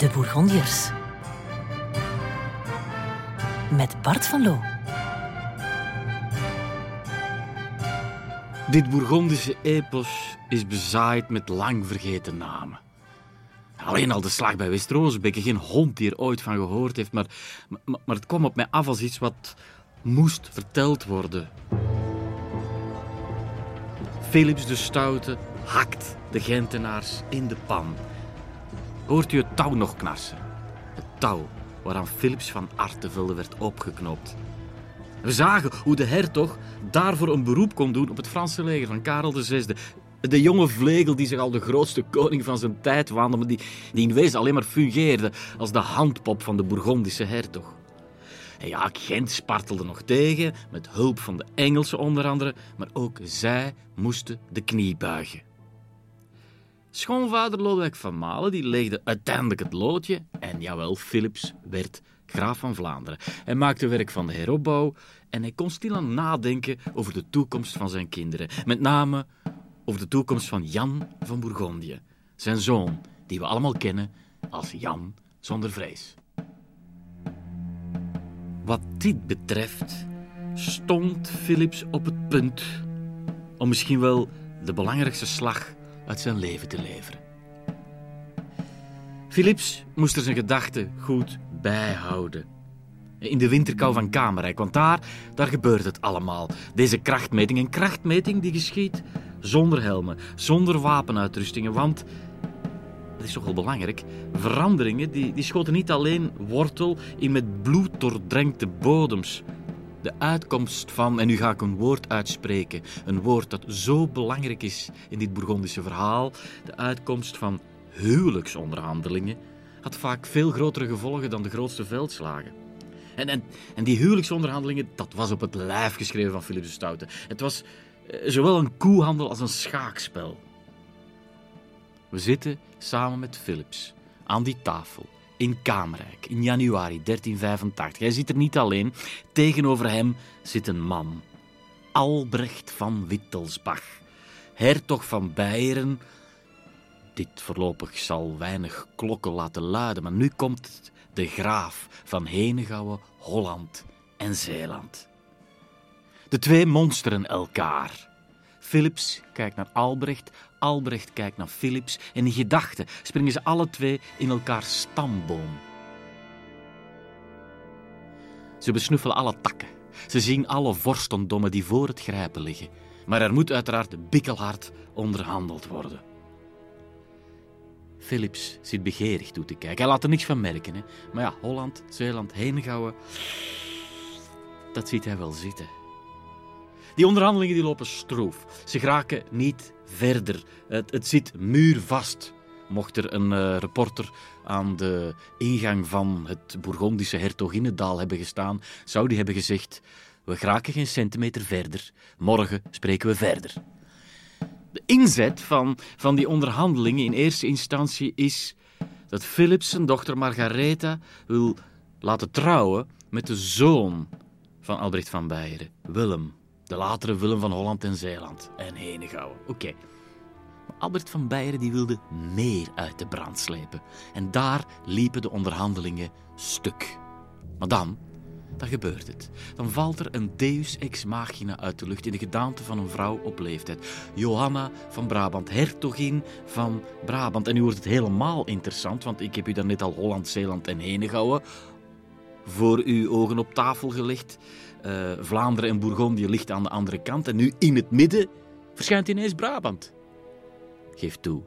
De Bourgondiërs. Met Bart van Loo. Dit Bourgondische epos is bezaaid met lang vergeten namen. Alleen al de slag bij West-Rozenbeek, geen hond die er ooit van gehoord heeft, maar, maar, maar het kwam op mij af als iets wat moest verteld worden. Philips de Stoute hakt de Gentenaars in de pan. Hoort u het touw nog knarsen? Het touw waaraan Philips van Artevelde werd opgeknoopt. We zagen hoe de hertog daarvoor een beroep kon doen op het Franse leger van Karel VI. De jonge vlegel die zich al de grootste koning van zijn tijd waande, maar die, die in wezen alleen maar fungeerde als de handpop van de Bourgondische hertog. En ja, Gent spartelde nog tegen, met hulp van de Engelsen onder andere, maar ook zij moesten de knie buigen. Schoonvader Lodewijk van Malen die legde uiteindelijk het loodje en jawel, Philips werd graaf van Vlaanderen. Hij maakte werk van de heropbouw en hij kon stilaan nadenken over de toekomst van zijn kinderen. Met name over de toekomst van Jan van Bourgondië, zijn zoon, die we allemaal kennen als Jan zonder vrees. Wat dit betreft stond Philips op het punt om misschien wel de belangrijkste slag uit zijn leven te leveren. Philips moest er zijn gedachten goed bijhouden. In de winterkou van Kamerijk, want daar, daar gebeurt het allemaal. Deze krachtmeting, een krachtmeting die geschiet zonder helmen, zonder wapenuitrustingen, want dat is toch wel belangrijk. Veranderingen die, die schoten niet alleen wortel in met bloed doordrenkte bodems. De uitkomst van, en nu ga ik een woord uitspreken, een woord dat zo belangrijk is in dit Bourgondische verhaal, de uitkomst van huwelijksonderhandelingen, had vaak veel grotere gevolgen dan de grootste veldslagen. En, en, en die huwelijksonderhandelingen, dat was op het lijf geschreven van Philips de Stoute. Het was eh, zowel een koehandel als een schaakspel. We zitten samen met Philips aan die tafel in Kamerijk in januari 1385. Hij zit er niet alleen. Tegenover hem zit een man. Albrecht van Wittelsbach, hertog van Beieren. Dit voorlopig zal weinig klokken laten luiden, maar nu komt de graaf van Henegouwen, Holland en Zeeland. De twee monsteren elkaar. Philips kijkt naar Albrecht, Albrecht kijkt naar Philips en in gedachten springen ze alle twee in elkaars stamboom. Ze besnuffelen alle takken. Ze zien alle vorstendommen die voor het grijpen liggen. Maar er moet uiteraard bikkelhard onderhandeld worden. Philips zit begeerig toe te kijken. Hij laat er niks van merken. Hè? Maar ja, Holland, Zeeland, Henegouwen... Dat ziet hij wel zitten. Die onderhandelingen die lopen stroef. Ze geraken niet verder. Het, het zit muurvast. Mocht er een uh, reporter aan de ingang van het Bourgondische hertoginnendaal hebben gestaan, zou die hebben gezegd: We geraken geen centimeter verder. Morgen spreken we verder. De inzet van, van die onderhandelingen in eerste instantie is dat Philips zijn dochter Margaretha wil laten trouwen met de zoon van Albrecht van Beieren, Willem. De latere Willem van Holland en Zeeland en Henegouwen. Oké. Maar Albert van Beieren die wilde meer uit de brand slepen. En daar liepen de onderhandelingen stuk. Maar dan, dan gebeurt het. Dan valt er een deus ex machina uit de lucht in de gedaante van een vrouw op leeftijd. Johanna van Brabant, hertogin van Brabant. En nu wordt het helemaal interessant, want ik heb u daarnet al Holland, Zeeland en Henegouwen voor uw ogen op tafel gelegd. Uh, Vlaanderen en Bourgondië ligt aan de andere kant. En nu in het midden verschijnt ineens Brabant. Geef toe,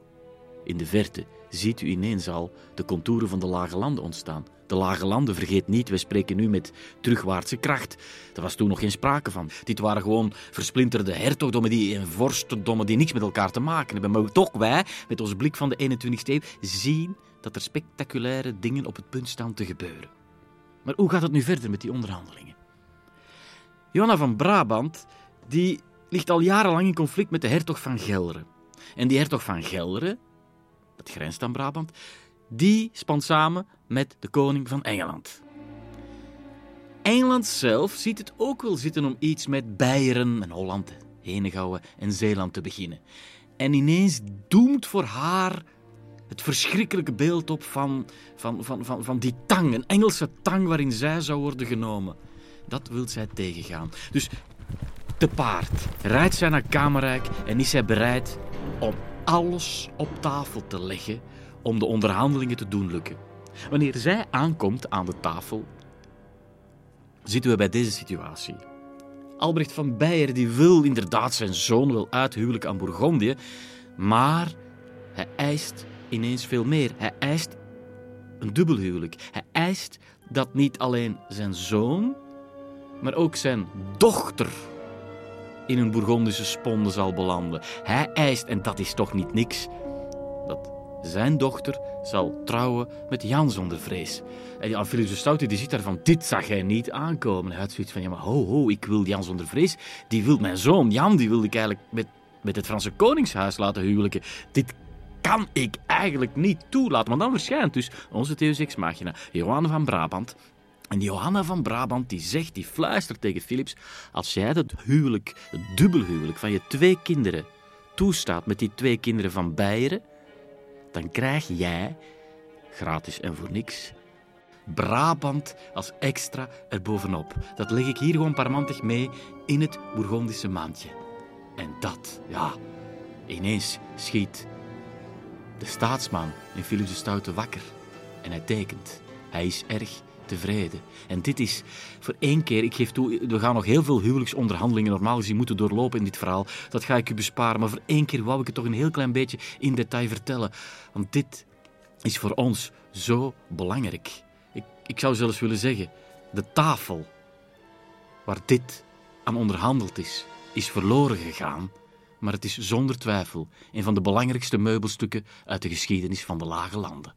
in de verte ziet u ineens al de contouren van de lage landen ontstaan. De lage landen, vergeet niet, we spreken nu met terugwaartse kracht. Daar was toen nog geen sprake van. Dit waren gewoon versplinterde hertogdommen die, en vorstendommen die niks met elkaar te maken hebben. Maar toch wij, met onze blik van de 21ste eeuw, zien dat er spectaculaire dingen op het punt staan te gebeuren. Maar hoe gaat het nu verder met die onderhandelingen? Johanna van Brabant die ligt al jarenlang in conflict met de hertog van Gelre. En die hertog van Gelre, dat grenst aan Brabant, die spant samen met de koning van Engeland. Engeland zelf ziet het ook wel zitten om iets met Beieren en Holland, Henegouwen en Zeeland te beginnen. En ineens doemt voor haar het verschrikkelijke beeld op van, van, van, van, van die tang, een Engelse tang waarin zij zou worden genomen. Dat wil zij tegengaan. Dus te paard rijdt zij naar Kamerrijk en is zij bereid om alles op tafel te leggen om de onderhandelingen te doen lukken. Wanneer zij aankomt aan de tafel, zitten we bij deze situatie. Albrecht van Beieren die wil inderdaad zijn zoon wel uithuwelijk aan Bourgondië, maar hij eist ineens veel meer. Hij eist een dubbelhuwelijk. Hij eist dat niet alleen zijn zoon, maar ook zijn dochter in een Bourgondische sponde zal belanden. Hij eist, en dat is toch niet niks, dat zijn dochter zal trouwen met Jan zonder vrees. En Jan Philips de Stoute die ziet daarvan, dit zag hij niet aankomen. Hij had zoiets van, ja maar ho ho, ik wil Jan zonder vrees. Die wil mijn zoon, Jan, die wil ik eigenlijk met, met het Franse Koningshuis laten huwelijken. Dit kan ik eigenlijk niet toelaten. Maar dan verschijnt dus onze Deus Ex Machina, Johanna van Brabant, en Johanna van Brabant die zegt, die fluistert tegen Philips, als jij het huwelijk, het dubbelhuwelijk van je twee kinderen toestaat met die twee kinderen van Beieren, dan krijg jij, gratis en voor niks, Brabant als extra erbovenop. Dat leg ik hier gewoon parmantig mee in het Bourgondische maandje. En dat, ja, ineens schiet de staatsman in Philips de Stoute wakker. En hij tekent. Hij is erg tevreden. En dit is voor één keer, ik geef toe, we gaan nog heel veel huwelijksonderhandelingen normaal gezien moeten doorlopen in dit verhaal. Dat ga ik u besparen, maar voor één keer wou ik het toch een heel klein beetje in detail vertellen. Want dit is voor ons zo belangrijk. Ik, ik zou zelfs willen zeggen, de tafel waar dit aan onderhandeld is, is verloren gegaan. Maar het is zonder twijfel een van de belangrijkste meubelstukken uit de geschiedenis van de Lage Landen.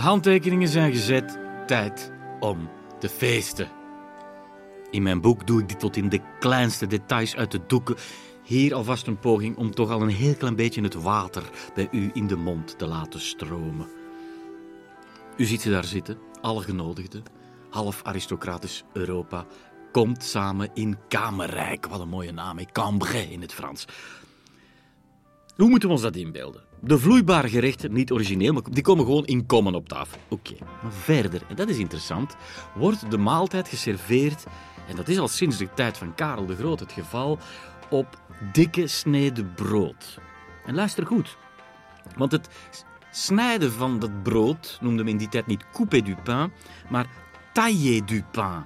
De handtekeningen zijn gezet. Tijd om te feesten. In mijn boek doe ik dit tot in de kleinste details uit de doeken. Hier alvast een poging om toch al een heel klein beetje het water bij u in de mond te laten stromen. U ziet ze daar zitten, alle genodigden, half aristocratisch Europa, komt samen in Kamerrijk. Wat een mooie naam, Cambrai in het Frans. Hoe moeten we ons dat inbeelden? De vloeibare gerechten, niet origineel, maar die komen gewoon in kommen op tafel. Oké, maar verder, en dat is interessant, wordt de maaltijd geserveerd, en dat is al sinds de tijd van Karel de Groot het geval, op dikke sneden brood. En luister goed, want het snijden van dat brood noemde men in die tijd niet couper du pain, maar tailler du pain.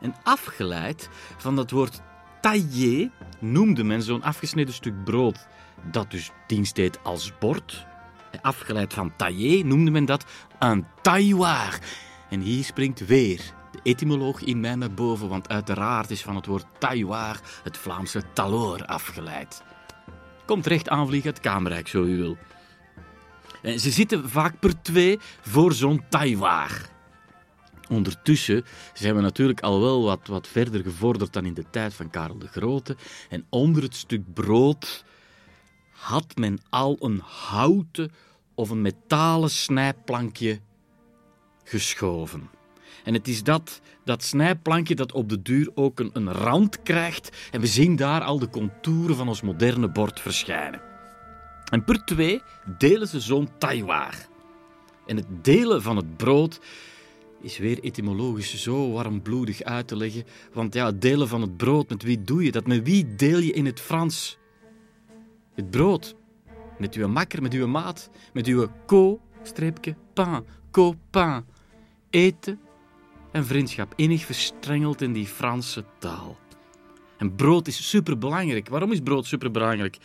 En afgeleid van dat woord tailler noemde men zo'n afgesneden stuk brood dat dus dienst deed als bord. Afgeleid van tailler noemde men dat een tailloir. En hier springt weer de etymoloog in mij naar boven, want uiteraard is van het woord tailloir het Vlaamse taloor afgeleid. Komt recht aanvliegen uit Kamerrijk, zo u wil. En ze zitten vaak per twee voor zo'n tailloir. Ondertussen zijn we natuurlijk al wel wat, wat verder gevorderd dan in de tijd van Karel de Grote. En onder het stuk brood had men al een houten of een metalen snijplankje geschoven. En het is dat, dat snijplankje dat op de duur ook een, een rand krijgt. En we zien daar al de contouren van ons moderne bord verschijnen. En per twee delen ze zo'n tailloir. En het delen van het brood is weer etymologisch zo warmbloedig uit te leggen. Want ja, het delen van het brood, met wie doe je dat? Met wie deel je in het Frans? Het brood. Met uw makker, met uw maat, met uw co-pain, copain. Eten en vriendschap, innig verstrengeld in die Franse taal. En brood is superbelangrijk. Waarom is brood superbelangrijk?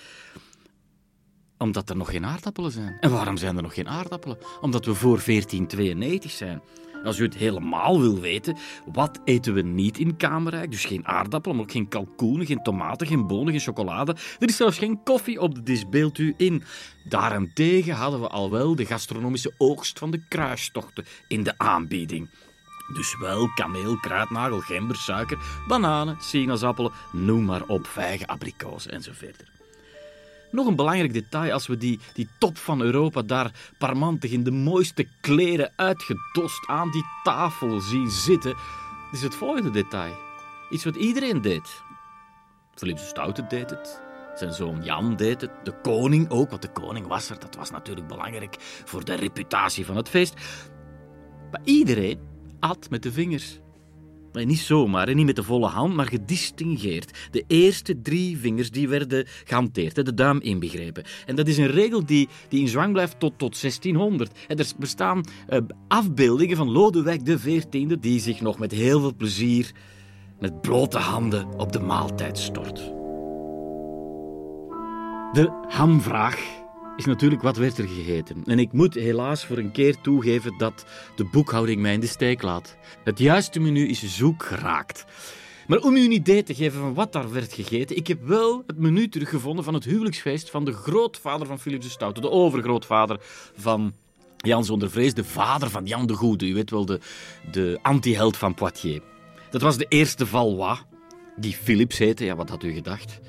Omdat er nog geen aardappelen zijn. En waarom zijn er nog geen aardappelen? Omdat we voor 1492 zijn. Als u het helemaal wil weten, wat eten we niet in Kamerrijk? Dus geen aardappelen, maar ook geen kalkoenen, geen tomaten, geen bonen, geen chocolade. Er is zelfs geen koffie op de dis, beeld u in. Daarentegen hadden we al wel de gastronomische oogst van de kruistochten in de aanbieding. Dus wel kameel, kruidnagel, gember, suiker, bananen, sinaasappelen, noem maar op, vijgen, abrikozen en zo verder. Nog een belangrijk detail als we die, die top van Europa daar parmantig in de mooiste kleren uitgedost aan die tafel zien zitten, is het volgende detail. Iets wat iedereen deed. Philips de Stoute deed het. Zijn zoon Jan deed het. De koning ook, want de koning was er. Dat was natuurlijk belangrijk voor de reputatie van het feest. Maar iedereen at met de vingers. Nee, niet zomaar, niet met de volle hand, maar gedistingeerd. De eerste drie vingers die werden gehanteerd, de duim inbegrepen. En dat is een regel die, die in zwang blijft tot, tot 1600. En er bestaan uh, afbeeldingen van Lodewijk XIV die zich nog met heel veel plezier met blote handen op de maaltijd stort. De hamvraag is natuurlijk wat werd er gegeten. En ik moet helaas voor een keer toegeven dat de boekhouding mij in de steek laat. Het juiste menu is zoek geraakt. Maar om u een idee te geven van wat daar werd gegeten, ik heb wel het menu teruggevonden van het huwelijksfeest van de grootvader van Philips de Stoute, de overgrootvader van Jan zonder vrees, de vader van Jan de Goede. U weet wel, de, de anti-held van Poitiers. Dat was de eerste Valois, die Philips heette. Ja, wat had u gedacht?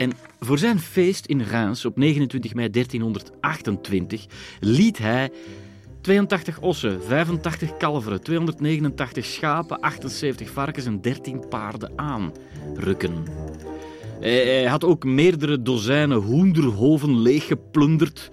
En voor zijn feest in Reims op 29 mei 1328 liet hij 82 ossen, 85 kalveren, 289 schapen, 78 varkens en 13 paarden aanrukken. Hij had ook meerdere dozijnen hoenderhoven leeggeplunderd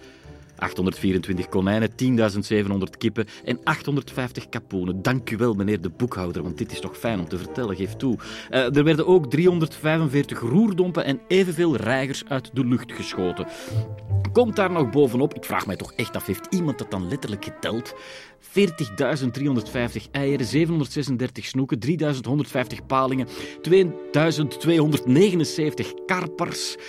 824 konijnen, 10.700 kippen en 850 kapoenen. Dank u wel, meneer de boekhouder, want dit is toch fijn om te vertellen, geef toe. Uh, er werden ook 345 roerdompen en evenveel reigers uit de lucht geschoten. Komt daar nog bovenop, ik vraag mij toch echt af, heeft iemand dat dan letterlijk geteld? 40.350 eieren, 736 snoeken, 3.150 palingen, 2.279 karpers, 4.000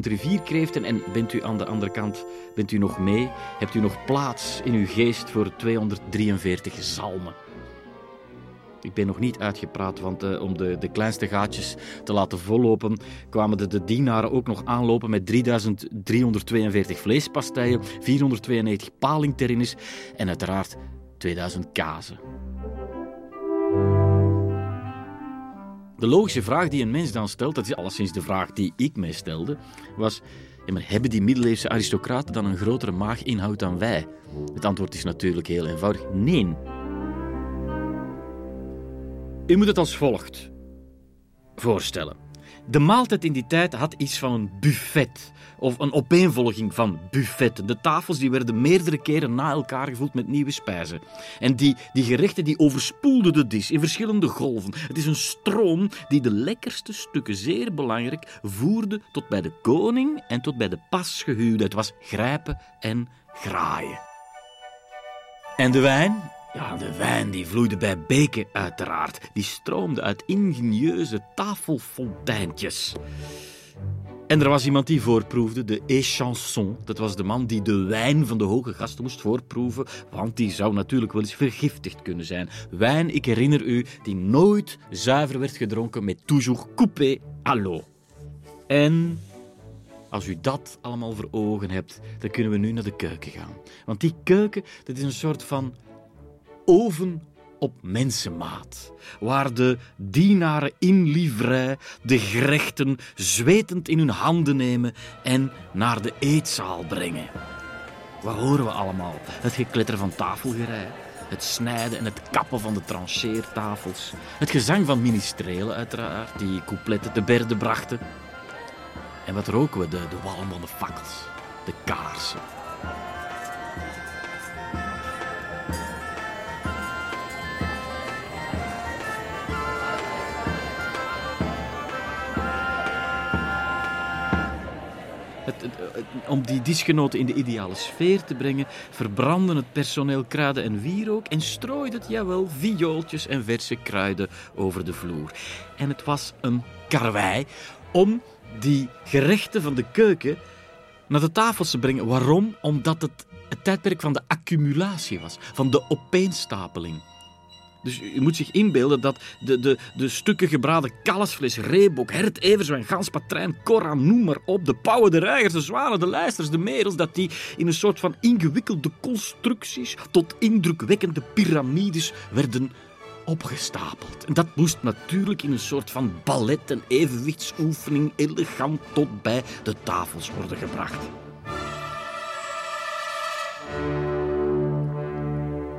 rivierkreeften en bent u aan de andere kant, bent u nog mee? Hebt u nog plaats in uw geest voor 243 zalmen? Ik ben nog niet uitgepraat, want uh, om de, de kleinste gaatjes te laten vollopen, kwamen de, dienaren ook nog aanlopen met 3342 vleespasteien, 492 palingterrines en uiteraard 2000 kazen. De logische vraag die een mens dan stelt, dat is alleszins de vraag die ik mij stelde, was: maar hebben die middeleeuwse aristocraten dan een grotere maaginhoud dan wij? Het antwoord is natuurlijk heel eenvoudig: nee. U moet het als volgt voorstellen. De maaltijd in die tijd had iets van een buffet. Of een opeenvolging van buffetten. De tafels die werden meerdere keren na elkaar gevuld met nieuwe spijzen. En die, die gerechten die overspoelden de dis in verschillende golven. Het is een stroom die de lekkerste stukken, zeer belangrijk, voerde tot bij de koning en tot bij de pasgehuwde. Het was grijpen en graaien. En de wijn? Ja, de wijn die vloeide bij beken uiteraard. Die stroomde uit ingenieuze tafelfonteintjes. En er was iemand die voorproefde, de échanson. Dat was de man die de wijn van de hoge gasten moest voorproeven, want die zou natuurlijk wel eens vergiftigd kunnen zijn. Wijn, ik herinner u, die nooit zuiver werd gedronken met toujours coupé à l'eau. En als u dat allemaal voor ogen hebt, dan kunnen we nu naar de keuken gaan. Want die keuken, dat is een soort van oven op mensenmaat, waar de dienaren in livrei de gerechten zwetend in hun handen nemen en naar de eetzaal brengen. Wat horen we allemaal? Het gekletter van tafelgerei, het snijden en het kappen van de trancheertafels, het gezang van ministrelen uiteraard, die coupletten te berde brachten. En wat roken we? De, de walm van de fakkels, de kaarsen. Om die disgenoten in de ideale sfeer te brengen, verbrandden het personeel kruiden en wierook en strooide het, jawel, viooltjes en verse kruiden over de vloer. En het was een karwei om die gerechten van de keuken naar de tafels te brengen. Waarom? Omdat het het tijdperk van de accumulatie was, van de opeenstapeling. Dus je moet zich inbeelden dat de, de, de stukken gebraden kalfsvlees, reebok, hert, everzwijn, gans, patrijn, korra, noem maar op, de pauwen, de reigers, de zwanen, de lijsters, de merels, dat die in een soort van ingewikkelde constructies tot indrukwekkende piramides werden opgestapeld. En dat moest natuurlijk in een soort van ballet en evenwichtsoefening elegant tot bij de tafels worden gebracht.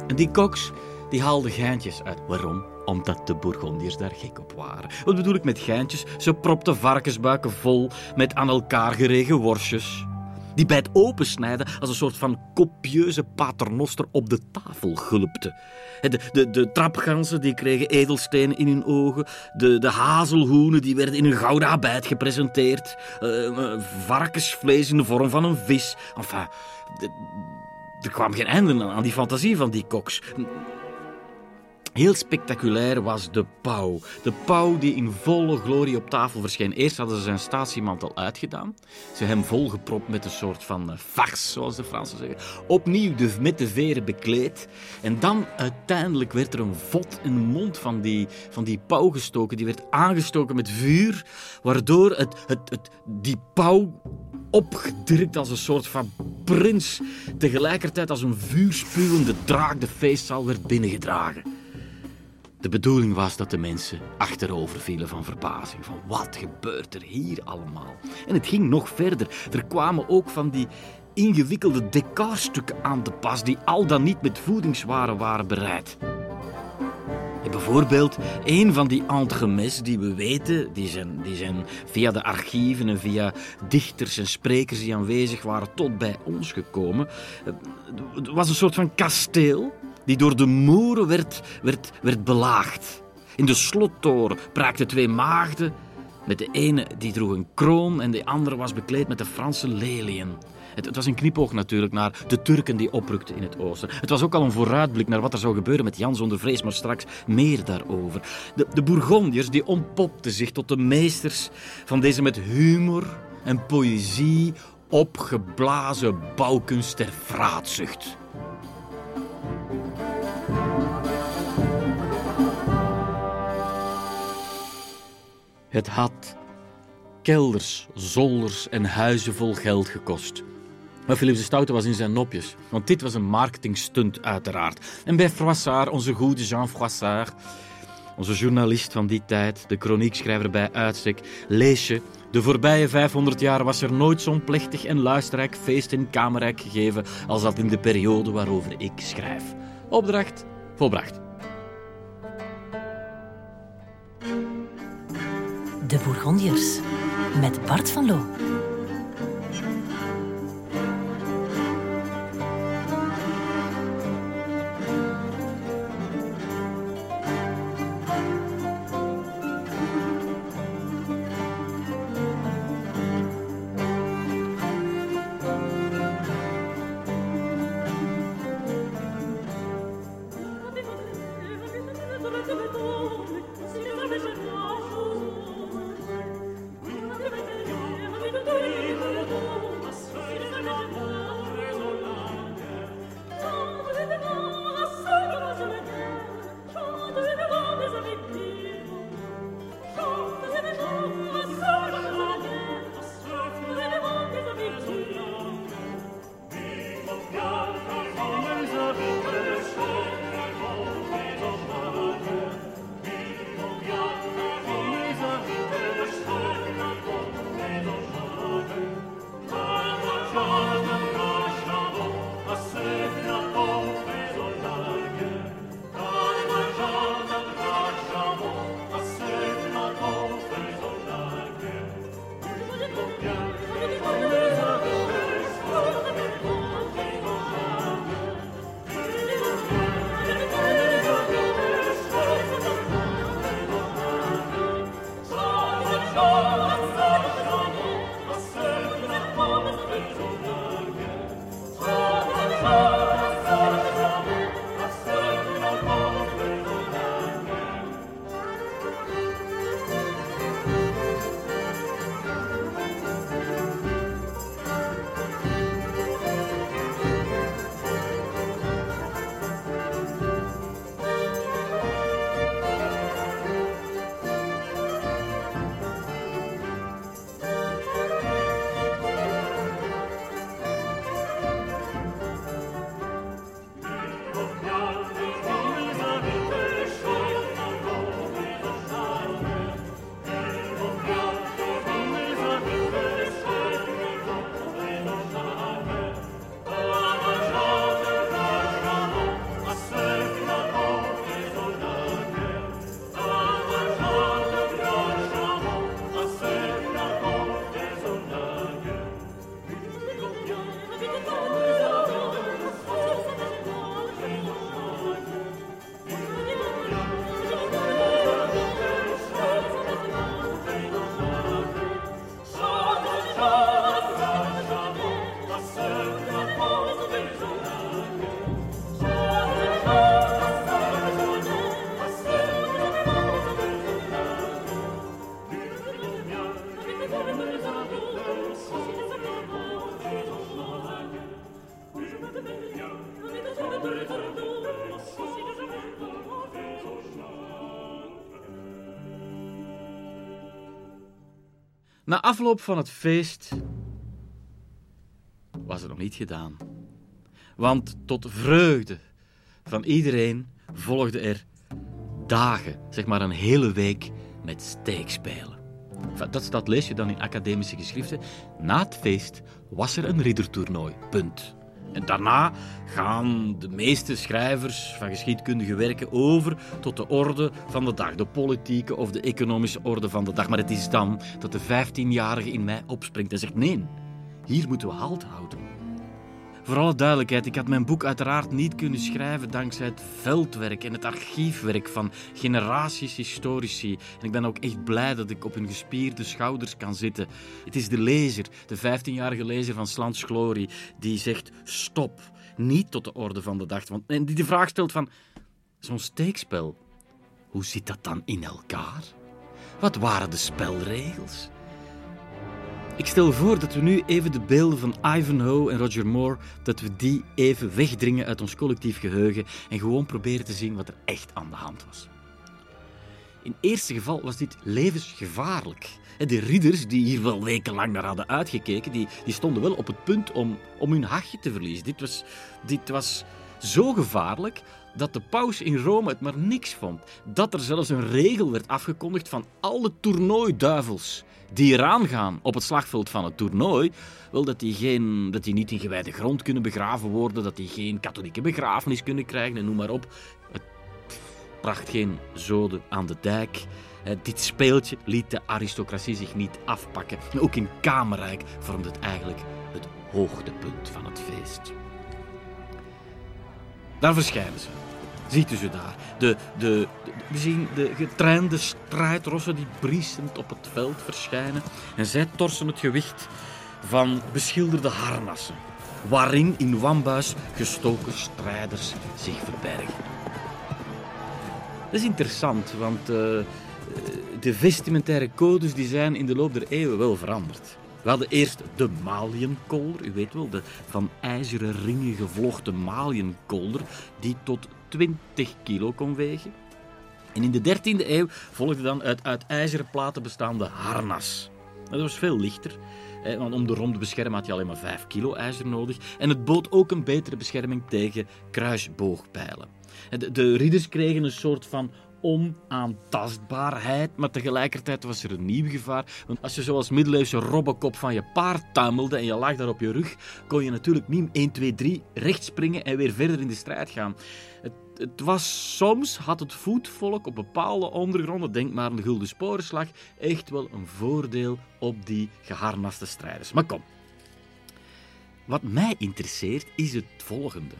En die koks die haalden geintjes uit. Waarom? Omdat de Bourgondiërs daar gek op waren. Wat bedoel ik met geintjes? Ze propten varkensbuiken vol met aan elkaar geregen worstjes. Die bij het opensnijden als een soort van copieuze paternoster op de tafel gulpte. De, de, de trapganzen die kregen edelstenen in hun ogen. De, de hazelhoenen die werden in een gouden abijt gepresenteerd. Uh, varkensvlees in de vorm van een vis. Enfin, de, er kwam geen einde aan die fantasie van die koks. Heel spectaculair was de pauw. De pauw die in volle glorie op tafel verscheen. Eerst hadden ze zijn statiemantel uitgedaan. Ze hem volgepropt met een soort van farce, zoals de Fransen zeggen. Opnieuw de, met de veren bekleed. En dan uiteindelijk werd er een vod in de mond van die, van die pauw gestoken. Die werd aangestoken met vuur, waardoor het, het, het, die pauw opgedrukt als een soort van prins, tegelijkertijd als een vuurspuwende draak de feestzaal werd binnengedragen. De bedoeling was dat de mensen achterover vielen van verbazing. Van wat gebeurt er hier allemaal? En het ging nog verder. Er kwamen ook van die ingewikkelde decorstukken aan te pas die al dan niet met voedingswaren waren bereid. Bijvoorbeeld, een van die entremets die we weten, die zijn, die zijn via de archieven en via dichters en sprekers die aanwezig waren tot bij ons gekomen. Het was een soort van kasteel die door de Moeren werd, werd, werd belaagd. In de slottoren praakten twee maagden. Met de ene die droeg een kroon en de andere was bekleed met de Franse leliën. Het, het, was een knipoog natuurlijk naar de Turken die oprukten in het oosten. Het was ook al een vooruitblik naar wat er zou gebeuren met Jan zonder vrees, maar straks meer daarover. De, de Bourgondiërs die ontpopten zich tot de meesters van deze met humor en poëzie opgeblazen bouwkunst ter vraatzucht. Het had kelders, zolders en huizen vol geld gekost. Maar Philips de Stoute was in zijn nopjes, want dit was een marketingstunt uiteraard. En bij Froissart, onze goede Jean Froissart, onze journalist van die tijd, de chroniekschrijver bij uitstek, lees je... De voorbije 500 jaar was er nooit zo'n plechtig en luisterrijk feest in Kamerrijk gegeven als dat in de periode waarover ik schrijf. Opdracht volbracht. De Bourgondiërs met Bart van Loo. Na afloop van het feest was het nog niet gedaan. Want tot vreugde van iedereen volgde er dagen, zeg maar een hele week, met steekspelen. Dat, dat lees je dan in academische geschriften. Na het feest was er een riddertoernooi. Punt. Daarna gaan de meeste schrijvers van geschiedkundige werken over tot de orde van de dag, de politieke of de economische orde van de dag. Maar het is dan dat de 15-jarige in mij opspringt en zegt: nee, hier moeten we halt houden. Voor alle duidelijkheid, ik had mijn boek uiteraard niet kunnen schrijven dankzij het veldwerk en het archiefwerk van generaties historici. En ik ben ook echt blij dat ik op hun gespierde schouders kan zitten. Het is de lezer, de 15-jarige lezer van Slans Glorie, die zegt: stop, niet tot de orde van de dag. Want, en die de vraag stelt van, zo'n steekspel, hoe zit dat dan in elkaar? Wat waren de spelregels? Ik stel voor dat we nu even de beelden van Ivanhoe en Roger Moore, dat we die even wegdringen uit ons collectief geheugen en gewoon proberen te zien wat er echt aan de hand was. In eerste geval was dit levensgevaarlijk. De ridders die hier wel wekenlang naar hadden uitgekeken, die, die stonden wel op het punt om, om hun hachje te verliezen. Dit was, dit was zo gevaarlijk dat de paus in Rome het maar niks vond. Dat er zelfs een regel werd afgekondigd van alle toernooiduivels die eraan gaan op het slagveld van het toernooi, wel dat die, geen, dat die niet in gewijde grond kunnen begraven worden, dat die geen katholieke begrafenis kunnen krijgen en noem maar op. Het bracht geen zoden aan de dijk. Dit speeltje liet de aristocratie zich niet afpakken. Ook in Kamerrijk vormde het eigenlijk het hoogtepunt van het feest. Daar verschijnen ze. Ziet u ze daar? De, de, we zien de getrainde strijdrossen die briesend op het veld verschijnen. En zij torsen het gewicht van beschilderde harnassen, waarin in wambuis gestoken strijders zich verbergen. Dat is interessant, want uh, de vestimentaire codes die zijn in de loop der eeuwen wel veranderd. We hadden eerst de maliënkolder, u weet wel, de van ijzeren ringen gevlochten maliënkolder, die tot 20 kilo kon wegen. En in de 13e eeuw volgde dan het uit ijzeren platen bestaande harnas. Dat was veel lichter, want om de rom te beschermen had je alleen maar 5 kilo ijzer nodig. En het bood ook een betere bescherming tegen kruisboogpijlen. De, de ridders kregen een soort van onaantastbaarheid, maar tegelijkertijd was er een nieuw gevaar. Want als je zoals middeleeuwse robbenkop van je paard tuimelde en je lag daar op je rug, kon je natuurlijk niet 1, 2, 3 recht springen en weer verder in de strijd gaan. Het, was soms, had het voetvolk op bepaalde ondergronden, denk maar aan de Gulden Sporenslag, echt wel een voordeel op die geharnaste strijders. Maar kom, wat mij interesseert is het volgende.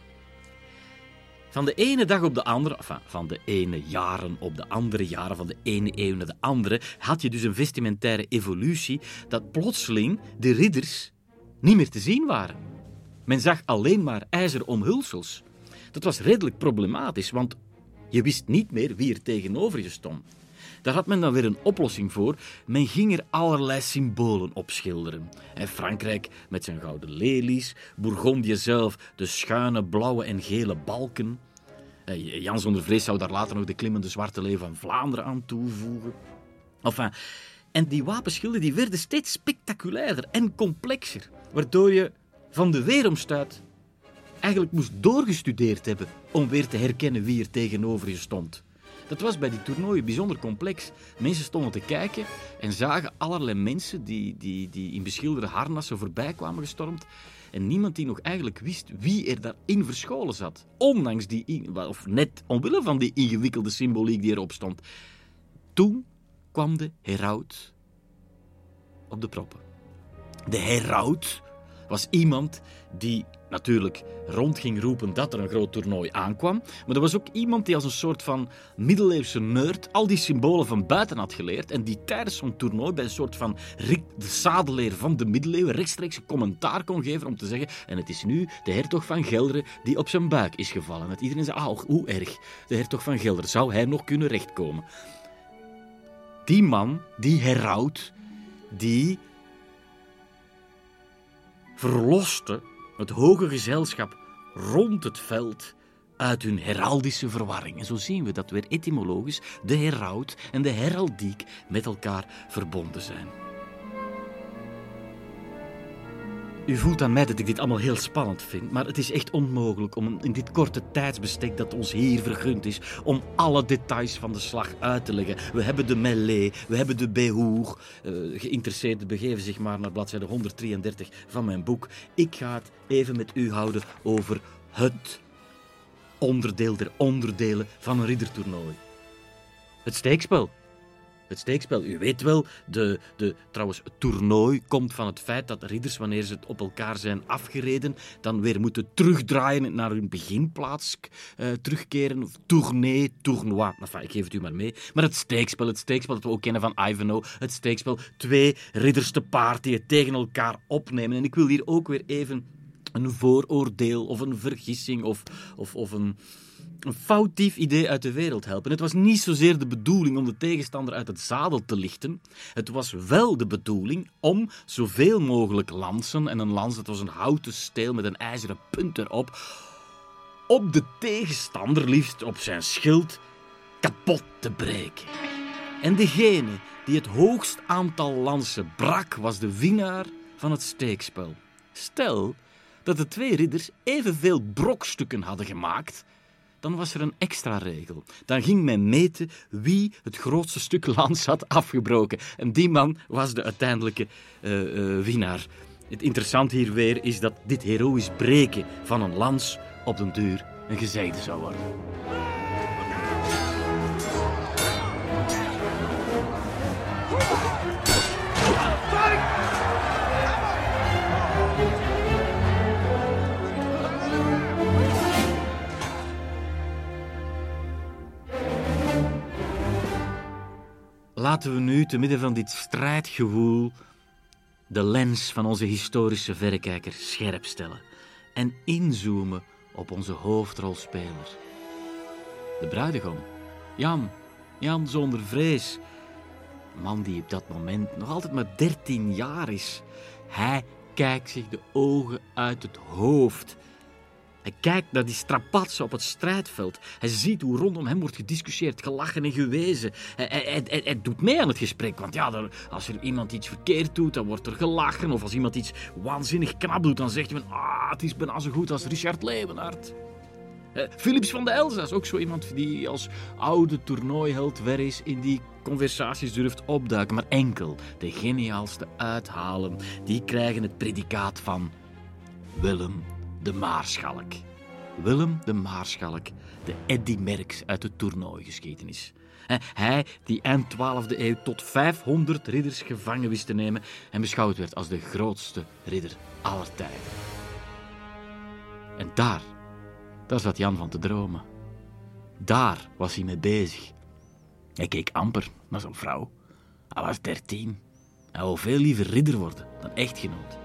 Van de ene dag op de andere, van de ene jaren op de andere jaren, van de ene eeuw naar de andere, had je dus een vestimentaire evolutie dat plotseling de ridders niet meer te zien waren. Men zag alleen maar ijzeren omhulsels. Dat was redelijk problematisch, want je wist niet meer wie er tegenover je stond. Daar had men dan weer een oplossing voor. Men ging er allerlei symbolen op schilderen. En Frankrijk met zijn gouden lelies, Bourgondië zelf de schuine blauwe en gele balken. Jan zonder vrees zou daar later nog de klimmende zwarte leeuw van Vlaanderen aan toevoegen. En die wapenschilden die werden steeds spectaculairder en complexer, waardoor je van de weeromstuit eigenlijk moest doorgestudeerd hebben om weer te herkennen wie er tegenover je stond. Dat was bij die toernooien bijzonder complex. Mensen stonden te kijken en zagen allerlei mensen die, die, die in beschilderde harnassen voorbij kwamen gestormd. En niemand die nog eigenlijk wist wie er daarin verscholen zat. Ondanks die, of net omwille van die ingewikkelde symboliek die erop stond. Toen kwam de heraut op de proppen. De heraut was iemand die natuurlijk rond ging roepen dat er een groot toernooi aankwam. Maar er was ook iemand die als een soort van middeleeuwse nerd al die symbolen van buiten had geleerd en die tijdens zo'n toernooi bij een soort van Rick de Zadeleer van de middeleeuwen rechtstreeks een commentaar kon geven om te zeggen en het is nu de hertog van Gelderen die op zijn buik is gevallen. Dat iedereen zei, ah, hoe erg. De hertog van Gelderen, zou hij nog kunnen rechtkomen? Die man, die heraut, die verloste het hoge gezelschap rond het veld uit hun heraldische verwarring. En zo zien we dat weer etymologisch de heraut en de heraldiek met elkaar verbonden zijn. U voelt aan mij dat ik dit allemaal heel spannend vind, maar het is echt onmogelijk om in dit korte tijdsbestek dat ons hier vergund is, om alle details van de slag uit te leggen. We hebben de mêlée, we hebben de behoer. Uh, geïnteresseerden begeven zich maar naar bladzijde 133 van mijn boek. Ik ga het even met u houden over het onderdeel der onderdelen van een riddertoernooi. Het steekspel. Het steekspel, u weet wel, de, de, trouwens, het toernooi komt van het feit dat ridders, wanneer ze op elkaar zijn afgereden, dan weer moeten terugdraaien naar hun beginplaats uh, terugkeren. Tournee, tournoi. Enfin, ik geef het u maar mee. Maar het steekspel, het steekspel dat we ook kennen van Ivanhoe, het steekspel, twee ridders te paard die het tegen elkaar opnemen. En ik wil hier ook weer even een vooroordeel of een vergissing of, of, of een een foutief idee uit de wereld helpen. Het was niet zozeer de bedoeling om de tegenstander uit het zadel te lichten. Het was wel de bedoeling om zoveel mogelijk lansen, en een lans dat was een houten steel met een ijzeren punt erop, op de tegenstander, liefst op zijn schild, kapot te breken. En degene die het hoogst aantal lansen brak, was de winnaar van het steekspel. Stel dat de twee ridders evenveel brokstukken hadden gemaakt dan was er een extra regel. Dan ging men meten wie het grootste stuk lans had afgebroken. En die man was de uiteindelijke uh, uh, winnaar. Het interessante hier weer is dat dit heroïsch breken van een lans op den duur een gezegde zou worden. Laten we nu, te midden van dit strijdgewoel, de lens van onze historische verrekijker scherp stellen en inzoomen op onze hoofdrolspeler. De bruidegom, Jan, Jan zonder vrees. Man die op dat moment nog altijd maar 13 jaar is. Hij kijkt zich de ogen uit het hoofd hij kijkt naar die strapatsen op het strijdveld. Hij ziet hoe rondom hem wordt gediscussieerd, gelachen en gewezen. Hij, doet mee aan het gesprek, want ja, als er iemand iets verkeerd doet, dan wordt er gelachen. Of als iemand iets waanzinnig knap doet, dan zegt van, ah, het is bijna zo goed als Richard Leeuwenhard. Philips van de Elzas, ook zo iemand die als oude toernooiheld weg is, in die conversaties durft opduiken. Maar enkel de geniaalste uithalen, die krijgen het predicaat van Willem de Maarschalk. Willem de Maarschalk, de Eddy Merckx uit de toernooigeschiedenis. Hij die eind 12e eeuw tot 500 ridders gevangen wist te nemen en beschouwd werd als de grootste ridder aller tijden. En daar, Daar zat Jan van te dromen. Daar was hij mee bezig. Hij keek amper naar zijn vrouw. Hij was dertien. Hij wou veel liever ridder worden dan echtgenoot.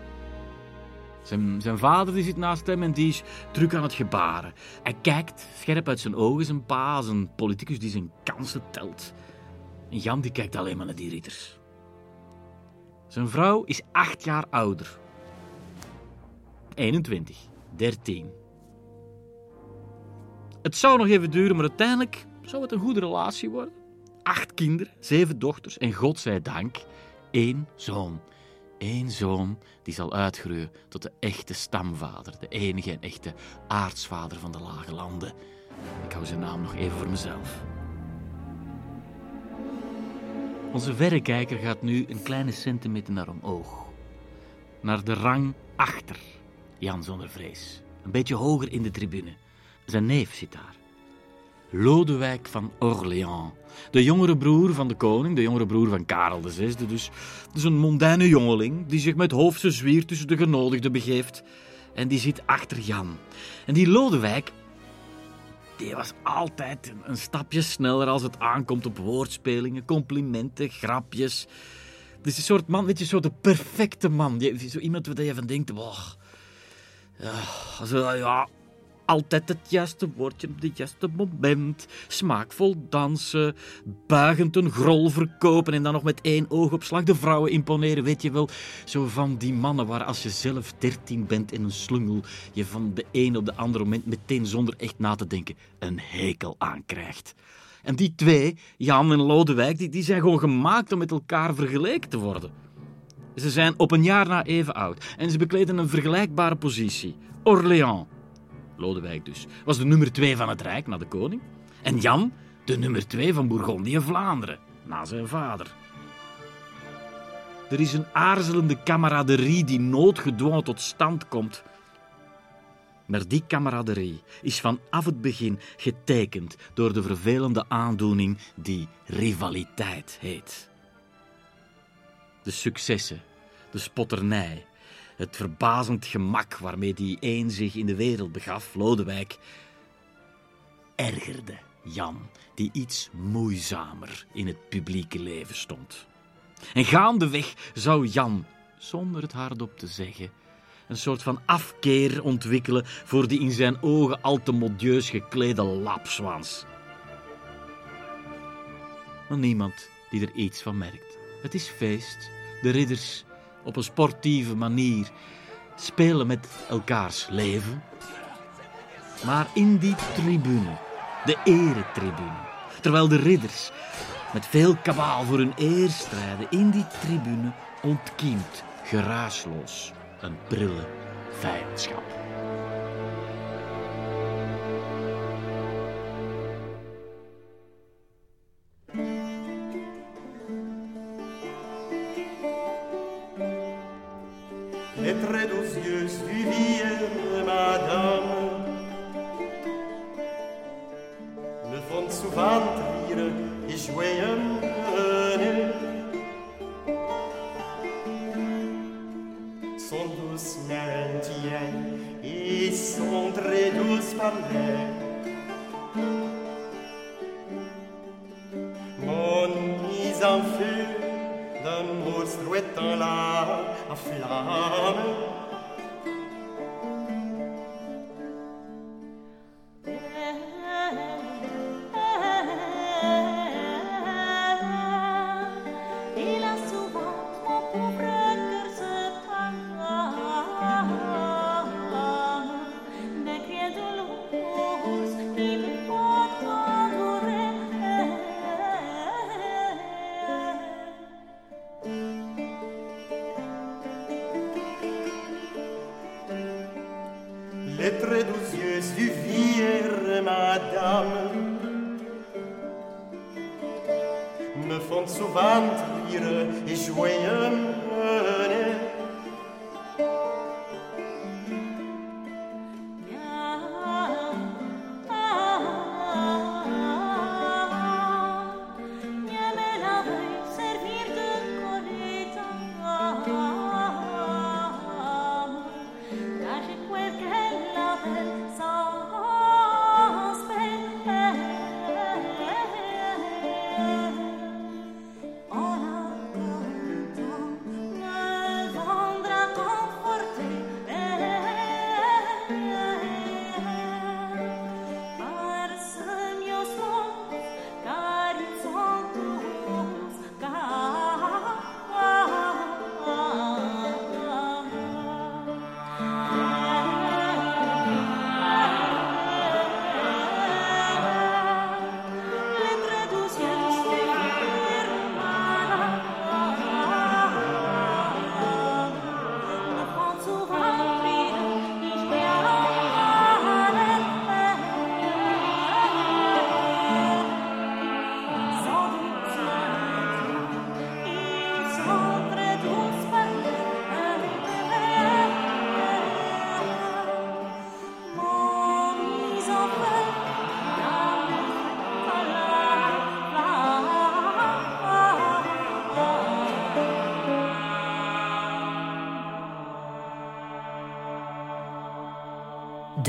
Zijn, zijn vader die zit naast hem en die is druk aan het gebaren. Hij kijkt scherp uit zijn ogen, zijn pa, een politicus die zijn kansen telt. En Jan die kijkt alleen maar naar die ridders. Zijn vrouw is acht jaar ouder. 21, 13. Het zou nog even duren, maar uiteindelijk zou het een goede relatie worden. Acht kinderen, zeven dochters en godzijdank één zoon. Eén zoon die zal uitgroeien tot de echte stamvader, de enige en echte aartsvader van de lage landen. Ik hou zijn naam nog even voor mezelf. Onze verrekijker gaat nu een kleine centimeter naar omhoog. Naar de rang achter Jan zonder vrees. Een beetje hoger in de tribune. Zijn neef zit daar. Lodewijk van Orléans. De jongere broer van de koning, de jongere broer van Karel VI. Dus, dus een mondaine jongeling die zich met hoofdse zwier tussen de genodigden begeeft. En die zit achter Jan. En die Lodewijk, die was altijd een stapje sneller als het aankomt op woordspelingen, complimenten, grapjes. Dus een soort man, weet je, zo de perfecte man. Zo iemand waar je van denkt, ja, ja, altijd het juiste woordje op het juiste moment. Smaakvol dansen, buigend een grol verkopen en dan nog met één oogopslag de vrouwen imponeren. Weet je wel, zo van die mannen waar als je zelf dertien bent in een slungel, je van de een op de andere moment meteen zonder echt na te denken een hekel aankrijgt. En die twee, Jan en Lodewijk, die, die zijn gewoon gemaakt om met elkaar vergeleken te worden. Ze zijn op een jaar na even oud en ze bekleden een vergelijkbare positie. Orléans, Lodewijk dus, was de nummer twee van het Rijk na de koning. En Jan, de nummer twee van Bourgondië en Vlaanderen, na zijn vader. Er is een aarzelende kameraderie die noodgedwongen tot stand komt. Maar die kameraderie is vanaf het begin getekend door de vervelende aandoening die rivaliteit heet. De successen, de spotternij, het verbazend gemak waarmee die een zich in de wereld begaf, Lodewijk, ergerde Jan, die iets moeizamer in het publieke leven stond. En gaandeweg zou Jan, zonder het hardop te zeggen, een soort van afkeer ontwikkelen voor die in zijn ogen al te modieus geklede lapswans. Maar niemand die er iets van merkt. Het is feest, de ridders op een sportieve manier spelen met elkaars leven. Maar in die tribune, de eretribune, terwijl de ridders met veel kabaal voor hun eer strijden, in die tribune ontkiemt geraasloos een prille vijandschap.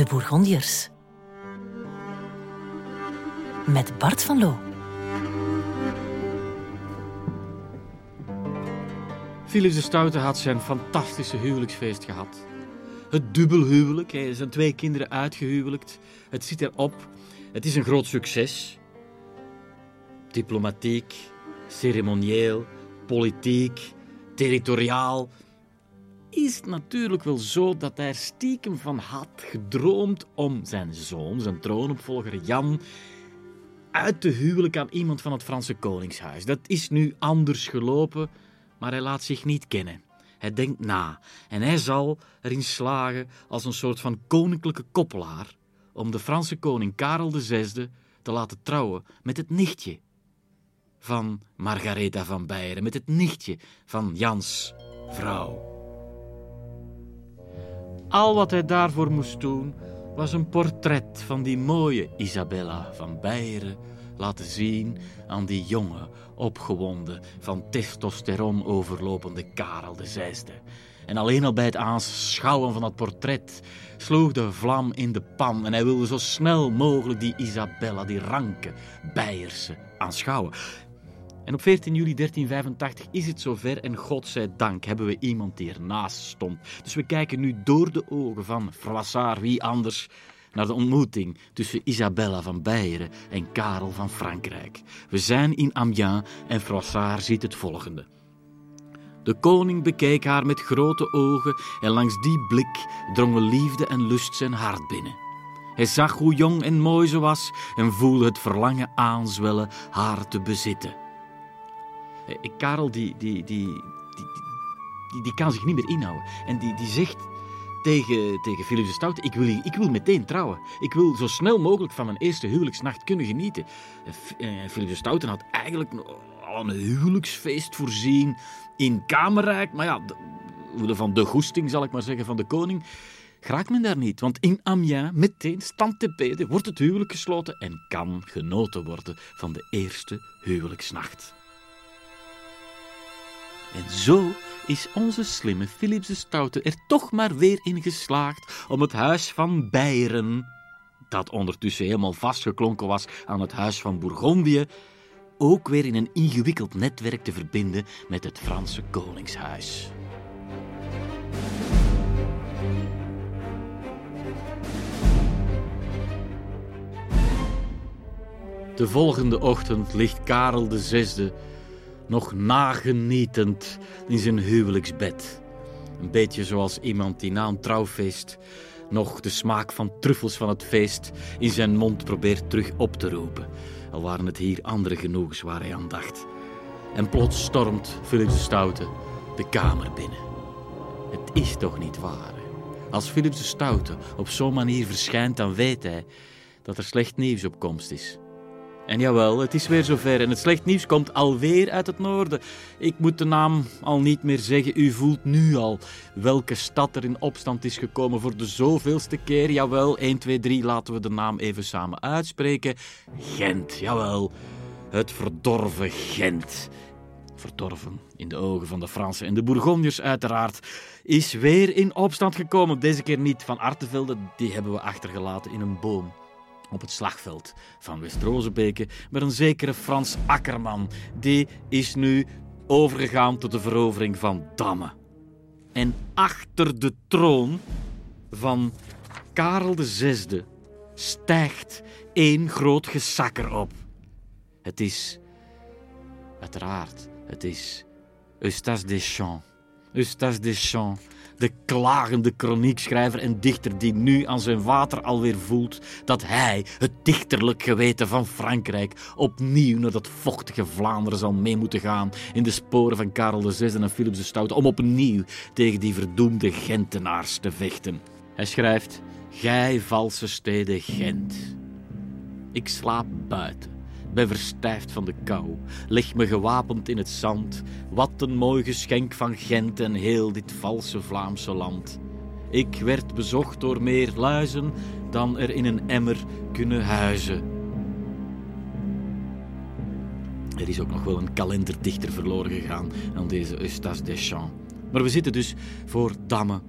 De Bourgondiërs. Met Bart van Loo. Philips de Stoute had zijn fantastische huwelijksfeest gehad. Het dubbelhuwelijk, hij zijn twee kinderen uitgehuwelijkt. Het zit erop. Het is een groot succes. Diplomatiek, ceremonieel, politiek, territoriaal. Is natuurlijk wel zo dat hij er stiekem van had gedroomd om zijn zoon, zijn troonopvolger Jan, uit te huwelijken aan iemand van het Franse Koningshuis. Dat is nu anders gelopen, maar hij laat zich niet kennen. Hij denkt na en hij zal erin slagen als een soort van koninklijke koppelaar om de Franse koning Karel VI te laten trouwen met het nichtje van Margaretha van Beieren, met het nichtje van Jans vrouw. Al wat hij daarvoor moest doen was een portret van die mooie Isabella van Beieren laten zien aan die jonge, opgewonden, van testosteron overlopende Karel VI. En alleen al bij het aanschouwen van dat portret sloeg de vlam in de pan en hij wilde zo snel mogelijk die Isabella, die ranke Beierse, aanschouwen. En op 14 juli 1385 is het zover en godzijdank hebben we iemand die ernaast stond. Dus we kijken nu door de ogen van Froissart, wie anders, naar de ontmoeting tussen Isabella van Beieren en Karel van Frankrijk. We zijn in Amiens en Froissart ziet het volgende. De koning bekeek haar met grote ogen en langs die blik drongen liefde en lust zijn hart binnen. Hij zag hoe jong en mooi ze was en voelde het verlangen aanzwellen haar te bezitten. Eh, Karel die, die, die, die, kan zich niet meer inhouden. En die, die zegt tegen, tegen Philips de Stoute, ik wil, ik wil meteen trouwen. Ik wil zo snel mogelijk van mijn eerste huwelijksnacht kunnen genieten. En Philips de Stoute had eigenlijk al een huwelijksfeest voorzien in Kamerrijk. Maar ja, de, van de goesting zal ik maar zeggen van de koning geraakt men daar niet. Want in Amiens, meteen stand te beden, wordt het huwelijk gesloten en kan genoten worden van de eerste huwelijksnacht. En zo is onze slimme Philips de Stoute er toch maar weer in geslaagd om het huis van Beieren, dat ondertussen helemaal vastgeklonken was aan het huis van Bourgondië, ook weer in een ingewikkeld netwerk te verbinden met het Franse koningshuis. De volgende ochtend ligt Karel VI nog nagenietend in zijn huwelijksbed. Een beetje zoals iemand die na een trouwfeest nog de smaak van truffels van het feest in zijn mond probeert terug op te roepen. Al waren het hier andere genoegens waar hij aan dacht. En plots stormt Philips de Stoute de kamer binnen. Het is toch niet waar? Als Philips de Stoute op zo'n manier verschijnt, dan weet hij dat er slecht nieuws op komst is. En jawel, het is weer zover en het slecht nieuws komt alweer uit het noorden. Ik moet de naam al niet meer zeggen, u voelt nu al welke stad er in opstand is gekomen voor de zoveelste keer. Jawel, 1, 2, 3, laten we de naam even samen uitspreken. Gent, jawel, het verdorven Gent. Verdorven in de ogen van de Fransen en de Bourgondiërs uiteraard, is weer in opstand gekomen. Deze keer niet van Artevelde, die hebben we achtergelaten in een boom op het slagveld van West-Rozebeke, maar een zekere Frans Akkerman. Die is nu overgegaan tot de verovering van Damme. En achter de troon van Karel VI stijgt één groot gesakker op. Het is, uiteraard, het is Eustache Deschamps. Eustache Deschamps de klagende kroniekschrijver en dichter die nu aan zijn water alweer voelt dat hij, het dichterlijk geweten van Frankrijk, opnieuw naar dat vochtige Vlaanderen zal mee moeten gaan in de sporen van Karel VI en Philips de Stoute om opnieuw tegen die verdoemde Gentenaars te vechten. Hij schrijft, Gij valse steden Gent. Ik slaap buiten ben verstijfd van de kou, leg me gewapend in het zand. Wat een mooi geschenk van Gent en heel dit valse Vlaamse land. Ik werd bezocht door meer luizen dan er in een emmer kunnen huizen. Er is ook nog wel een kalenderdichter verloren gegaan aan deze Eustache Deschamps. Maar we zitten dus voor Damme.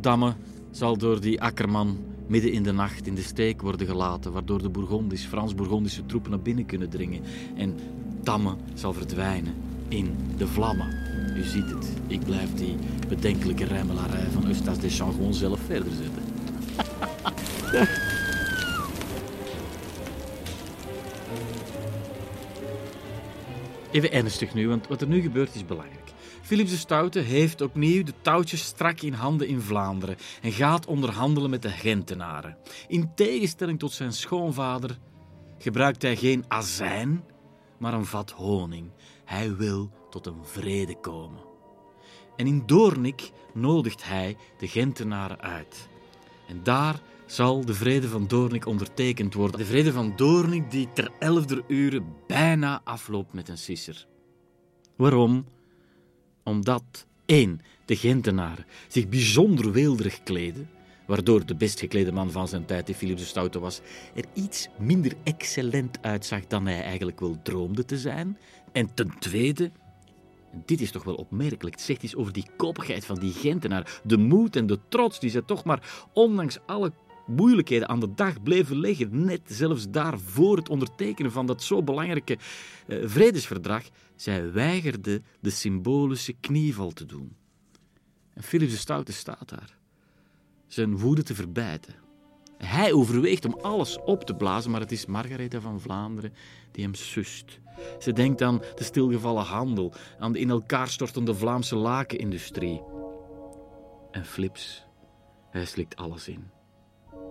Damme zal door die akkerman midden in de nacht in de steek worden gelaten, waardoor de Bourgondisch, Frans-Bourgondische troepen naar binnen kunnen dringen en Tamme zal verdwijnen in de vlammen. U ziet het, ik blijf die bedenkelijke rijmelarij van Eustache Deschamps gewoon zelf verder zetten. Even ernstig nu, want wat er nu gebeurt is belangrijk. Philips de Stoute heeft opnieuw de touwtjes strak in handen in Vlaanderen en gaat onderhandelen met de Gentenaren. In tegenstelling tot zijn schoonvader gebruikt hij geen azijn, maar een vat honing. Hij wil tot een vrede komen. En in Doornik nodigt hij de Gentenaren uit. En daar zal de vrede van Doornik ondertekend worden. De vrede van Doornik die ter elfder uur bijna afloopt met een sisser. Waarom? Omdat één, de Gentenaren zich bijzonder weelderig kleden, waardoor de best geklede man van zijn tijd, die Philips de Stoute was, er iets minder excellent uitzag dan hij eigenlijk wel droomde te zijn. En ten tweede, dit is toch wel opmerkelijk, het zegt iets over die koppigheid van die Gentenaar, de moed en de trots die ze toch maar, ondanks alle moeilijkheden aan de dag bleven leggen, net zelfs daar voor het ondertekenen van dat zo belangrijke eh, vredesverdrag, zij weigerde de symbolische knieval te doen. En Philips de Stoute staat daar, zijn woede te verbijten. Hij overweegt om alles op te blazen, maar het is Margaretha van Vlaanderen die hem sust. Ze denkt aan de stilgevallen handel, aan de in elkaar stortende Vlaamse lakenindustrie. En Flips, hij slikt alles in.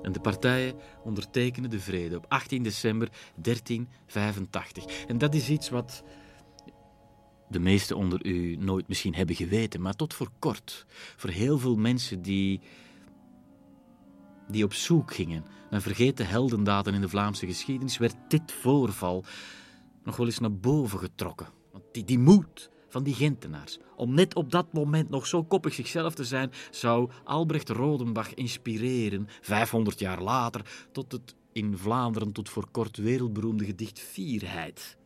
En de partijen ondertekenen de vrede op 18 december 1385. En dat is iets wat de meesten onder u nooit misschien hebben geweten, maar tot voor kort, voor heel veel mensen die, die op zoek gingen naar vergeten heldendaden in de Vlaamse geschiedenis, werd dit voorval nog wel eens naar boven getrokken. Want die, die moed van die Gentenaars, om net op dat moment nog zo koppig zichzelf te zijn, zou Albrecht Rodenbach inspireren, 500 jaar later, tot het in Vlaanderen tot voor kort wereldberoemde gedicht Vierheid.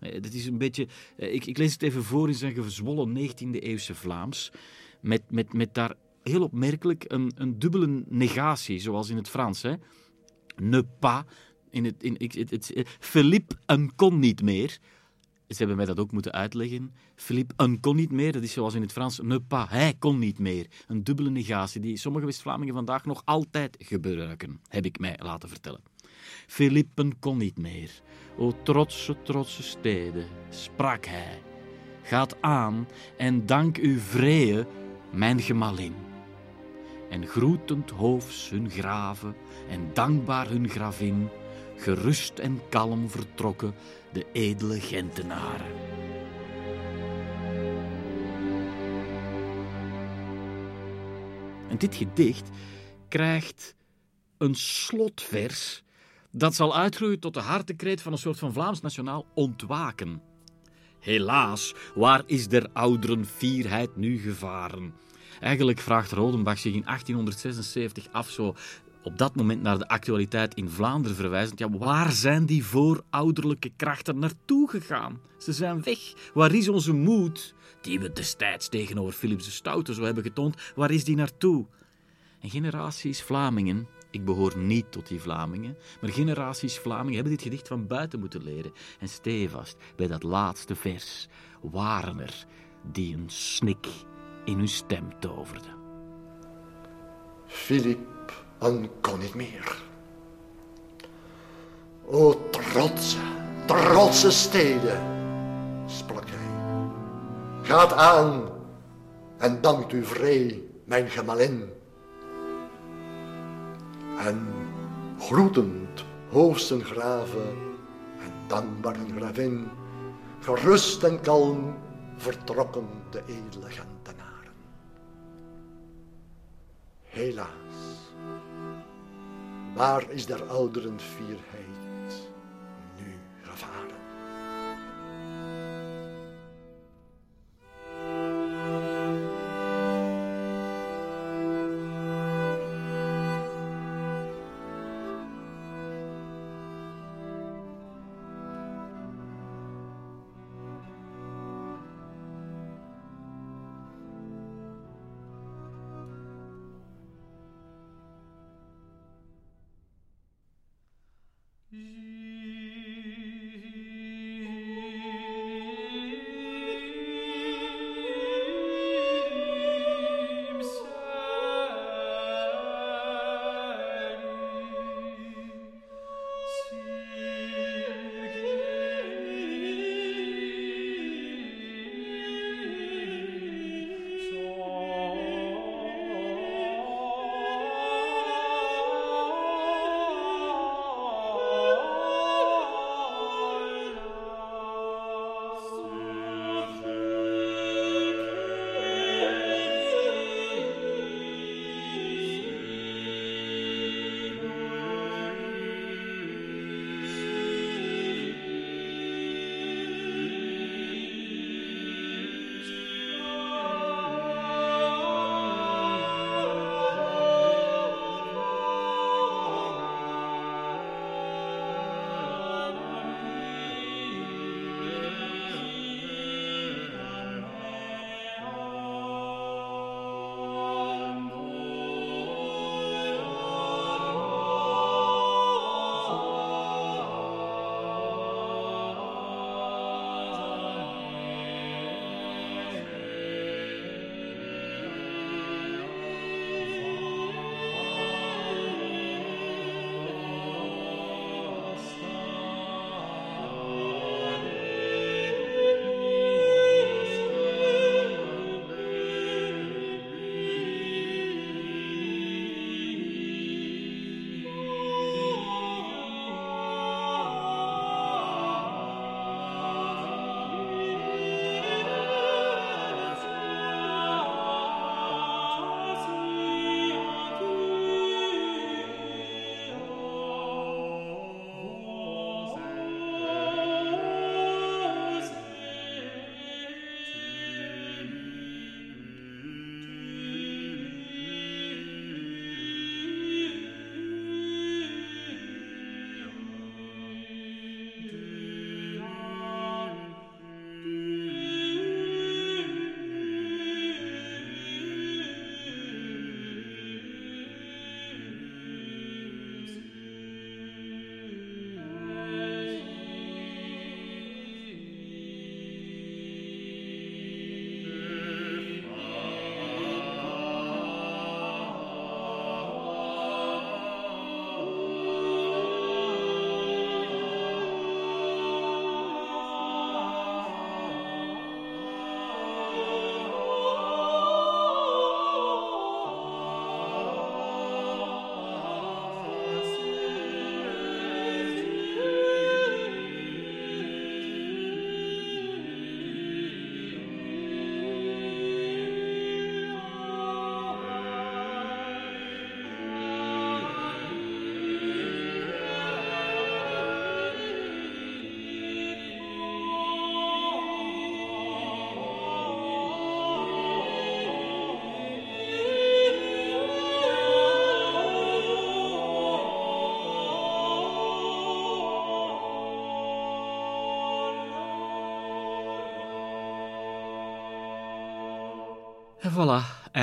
Dit is een beetje, eh, ik, ik lees het even voor in zijn gezwollen 19e-eeuwse Vlaams, met, met, met daar heel opmerkelijk een, een dubbele negatie, zoals in het Frans. Hè? Ne pas, in het, in, het, het, Philippe een kon niet meer. Ze hebben mij dat ook moeten uitleggen. Philippe een kon niet meer, dat is zoals in het Frans ne pas, hij kon niet meer. Een dubbele negatie die sommige West-Vlamingen vandaag nog altijd gebruiken, heb ik mij laten vertellen. Philippen kon niet meer. O trotse, trotse steden, sprak hij. Gaat aan en dank uw vrede, mijn gemalin. En groetend hoofs hun graven en dankbaar hun gravin, gerust en kalm vertrokken de edele Gentenaren. En dit gedicht krijgt een slotvers dat zal uitgroeien tot de hartekreet van een soort van Vlaams nationaal ontwaken. Helaas, waar is der ouderen fierheid nu gevaren? Eigenlijk vraagt Rodenbach zich in 1876 af, zo op dat moment naar de actualiteit in Vlaanderen verwijzend. Ja, waar zijn die voorouderlijke krachten naartoe gegaan? Ze zijn weg. Waar is onze moed, die we destijds tegenover Philips de Stoute zo hebben getoond, waar is die naartoe? En generaties Vlamingen, ik behoor niet tot die Vlamingen, maar generaties Vlamingen hebben dit gedicht van buiten moeten leren. En stevast bij dat laatste vers waren er die een snik in hun stem toverden. Filip en kon niet meer. O trotse, trotse steden, sprak hij. Gaat aan en dankt u vrij, mijn gemalin. En groetend hoofdsen graven en dankbaar hun gravin, gerust en kalm vertrokken de edele Gentenaren. Helaas, waar is der ouderen fierheid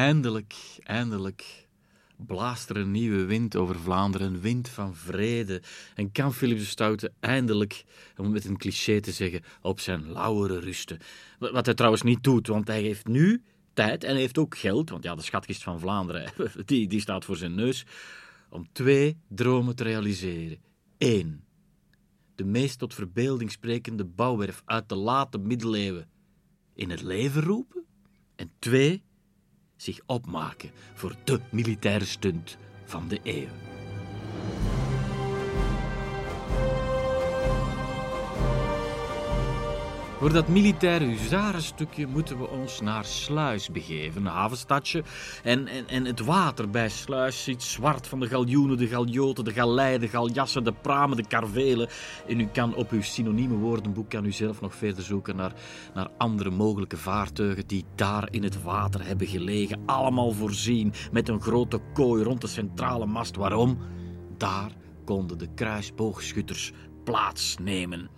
eindelijk, eindelijk blaast er een nieuwe wind over Vlaanderen, een wind van vrede. En kan Philips de Stoute eindelijk, om met een cliché te zeggen, op zijn lauweren rusten. Wat hij trouwens niet doet, want hij heeft nu tijd en hij heeft ook geld, want ja, de schatkist van Vlaanderen, die, die staat voor zijn neus, om twee dromen te realiseren. Eén, de meest tot verbeelding sprekende bouwwerf uit de late middeleeuwen in het leven roepen. En twee, zich opmaken voor de militaire stunt van de eeuw. Voor dat militaire huzarenstukje moeten we ons naar Sluis begeven, een havenstadje. En, en, en het water bij Sluis ziet zwart van de galjoenen, de galjoten, de galeien, de galjassen, de pramen, de karvelen. En u kan op uw synonieme woordenboek kan u zelf nog verder zoeken naar, naar andere mogelijke vaartuigen die daar in het water hebben gelegen. Allemaal voorzien met een grote kooi rond de centrale mast. Waarom? Daar konden de kruisboogschutters plaatsnemen.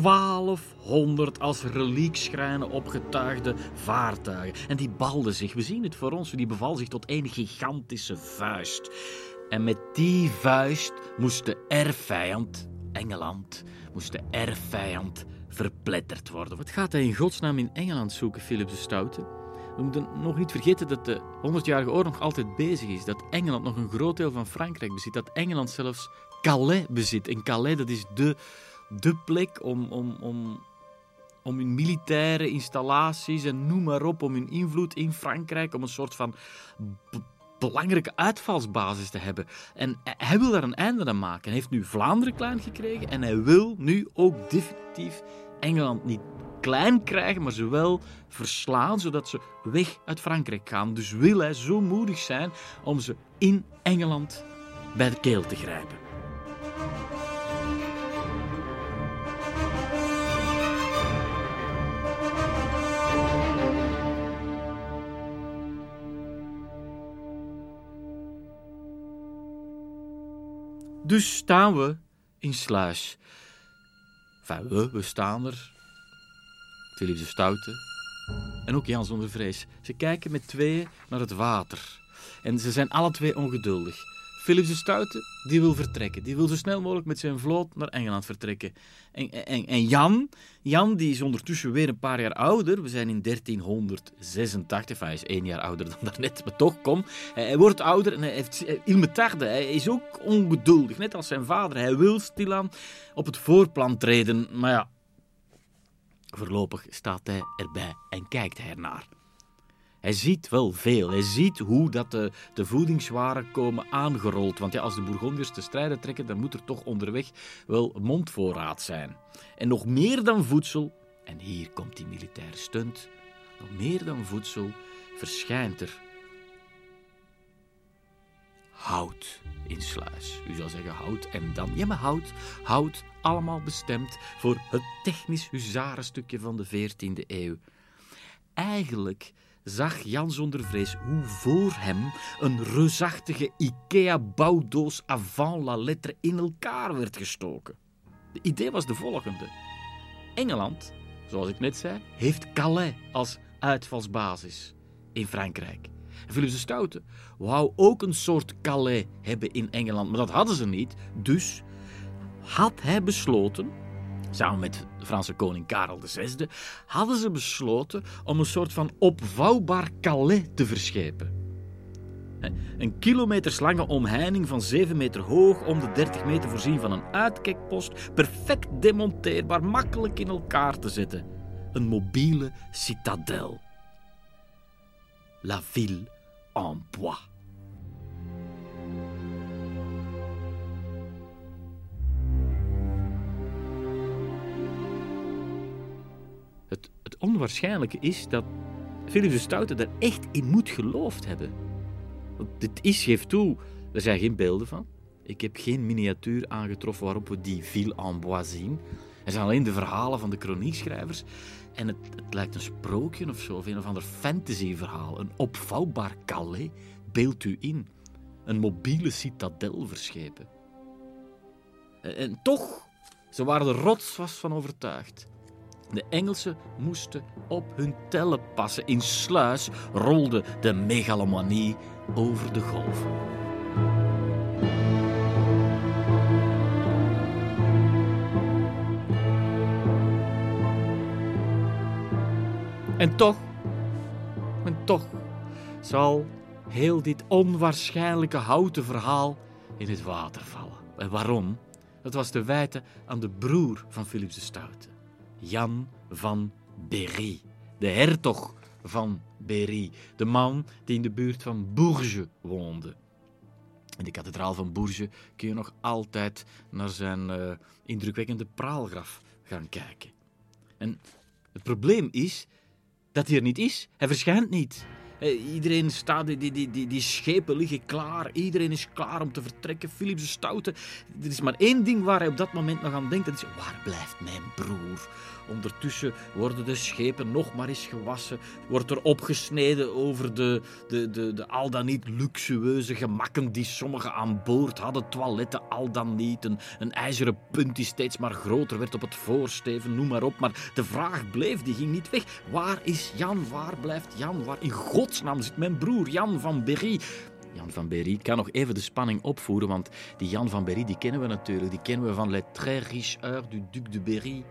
1200 als reliekschrijnen opgetuigde vaartuigen. En die balden zich, we zien het voor ons, die beval zich tot één gigantische vuist. En met die vuist moest de erfvijand, Engeland, moest de erfvijand verpletterd worden. Wat gaat hij in godsnaam in Engeland zoeken, Philip de Stoute? We moeten nog niet vergeten dat de 100-jarige oorlog nog altijd bezig is. Dat Engeland nog een groot deel van Frankrijk bezit. Dat Engeland zelfs Calais bezit. En Calais, dat is de de plek om, om, om, om hun militaire installaties en noem maar op, om hun invloed in Frankrijk, om een soort van belangrijke uitvalsbasis te hebben. En hij wil daar een einde aan maken. Hij heeft nu Vlaanderen klein gekregen en hij wil nu ook definitief Engeland niet klein krijgen, maar ze wel verslaan, zodat ze weg uit Frankrijk gaan. Dus wil hij zo moedig zijn om ze in Engeland bij de keel te grijpen. Dus staan we in Sluis. We, we staan er. Philips de Stoute. En ook Jan zonder vrees. Ze kijken met tweeën naar het water. En ze zijn alle twee ongeduldig. Philips de Stoute, die wil vertrekken. Die wil zo snel mogelijk met zijn vloot naar Engeland vertrekken. En, en, en Jan, Jan, die is ondertussen weer een paar jaar ouder. We zijn in 1386. Hij is één jaar ouder dan daarnet, maar toch, kom. Hij, wordt ouder en hij heeft ilmetarde. Hij is ook ongeduldig, net als zijn vader. Hij wil stilaan op het voorplan treden. Maar ja, voorlopig staat hij erbij en kijkt hij ernaar. Hij ziet wel veel. Hij ziet hoe dat de, de voedingswaren komen aangerold. Want ja, als de Bourgondiërs te strijden trekken, dan moet er toch onderweg wel mondvoorraad zijn. En nog meer dan voedsel, en hier komt die militaire stunt, nog meer dan voedsel verschijnt er hout in Sluis. U zal zeggen hout en dan. Ja, maar hout, hout, allemaal bestemd voor het technisch huzarenstukje van de 14e eeuw. Eigenlijk zag Jan zonder vrees hoe voor hem een reusachtige IKEA-bouwdoos avant la lettre in elkaar werd gestoken. De idee was de volgende. Engeland, zoals ik net zei, heeft Calais als uitvalsbasis in Frankrijk. Philips de Stoute wou ook een soort Calais hebben in Engeland, maar dat hadden ze niet. Dus had hij besloten samen met de Franse koning Karel VI, hadden ze besloten om een soort van opvouwbaar Calais te verschepen. Een kilometers lange omheining van 7 meter hoog, om de 30 meter voorzien van een uitkijkpost, perfect demonteerbaar, makkelijk in elkaar te zetten. Een mobiele citadel. La ville en bois. Het, onwaarschijnlijke is dat Philips de Stoute daar echt in moet geloofd hebben. Want dit is, geef toe, er zijn geen beelden van. Ik heb geen miniatuur aangetroffen waarop we die ville en bois zien. Er zijn alleen de verhalen van de chroniekschrijvers. En het, het lijkt een sprookje of zo, of een of ander fantasyverhaal. Een opvouwbaar Calais, beeld u in. Een mobiele citadel verschepen. En, en toch, ze waren er rotsvast van overtuigd. De Engelsen moesten op hun tellen passen. In Sluis rolde de megalomanie over de golven. En toch, en toch zal heel dit onwaarschijnlijke houten verhaal in het water vallen. En waarom? Dat was te wijten aan de broer van Philips de Stoute, Jan van Berry, de hertog van Berry, de man die in de buurt van Bourges woonde. In de kathedraal van Bourges kun je nog altijd naar zijn eh, indrukwekkende praalgraf gaan kijken. En het probleem is dat hij er niet is. Hij verschijnt niet. Eh, Iedereen staat, die, die, die, die schepen liggen klaar. Iedereen is klaar om te vertrekken. Philips de Stoute. Er is maar één ding waar hij op dat moment nog aan denkt. Dat is, waar blijft mijn broer? Ondertussen worden de schepen nog maar eens gewassen. Wordt er opgesneden over de, de, de, de al dan niet luxueuze gemakken die sommigen aan boord hadden. Toiletten al dan niet. Een, ijzeren punt die steeds maar groter werd op het voorsteven. Noem maar op. Maar de vraag bleef, die ging niet weg. Waar is Jan? Waar blijft Jan? Waar in godsnaam zit mijn broer Jan van Berry? Jan van Berry. Kan nog even de spanning opvoeren, want die Jan van Berry die kennen we natuurlijk. Die kennen we van Les Très Riches Heures du Duc de Berry.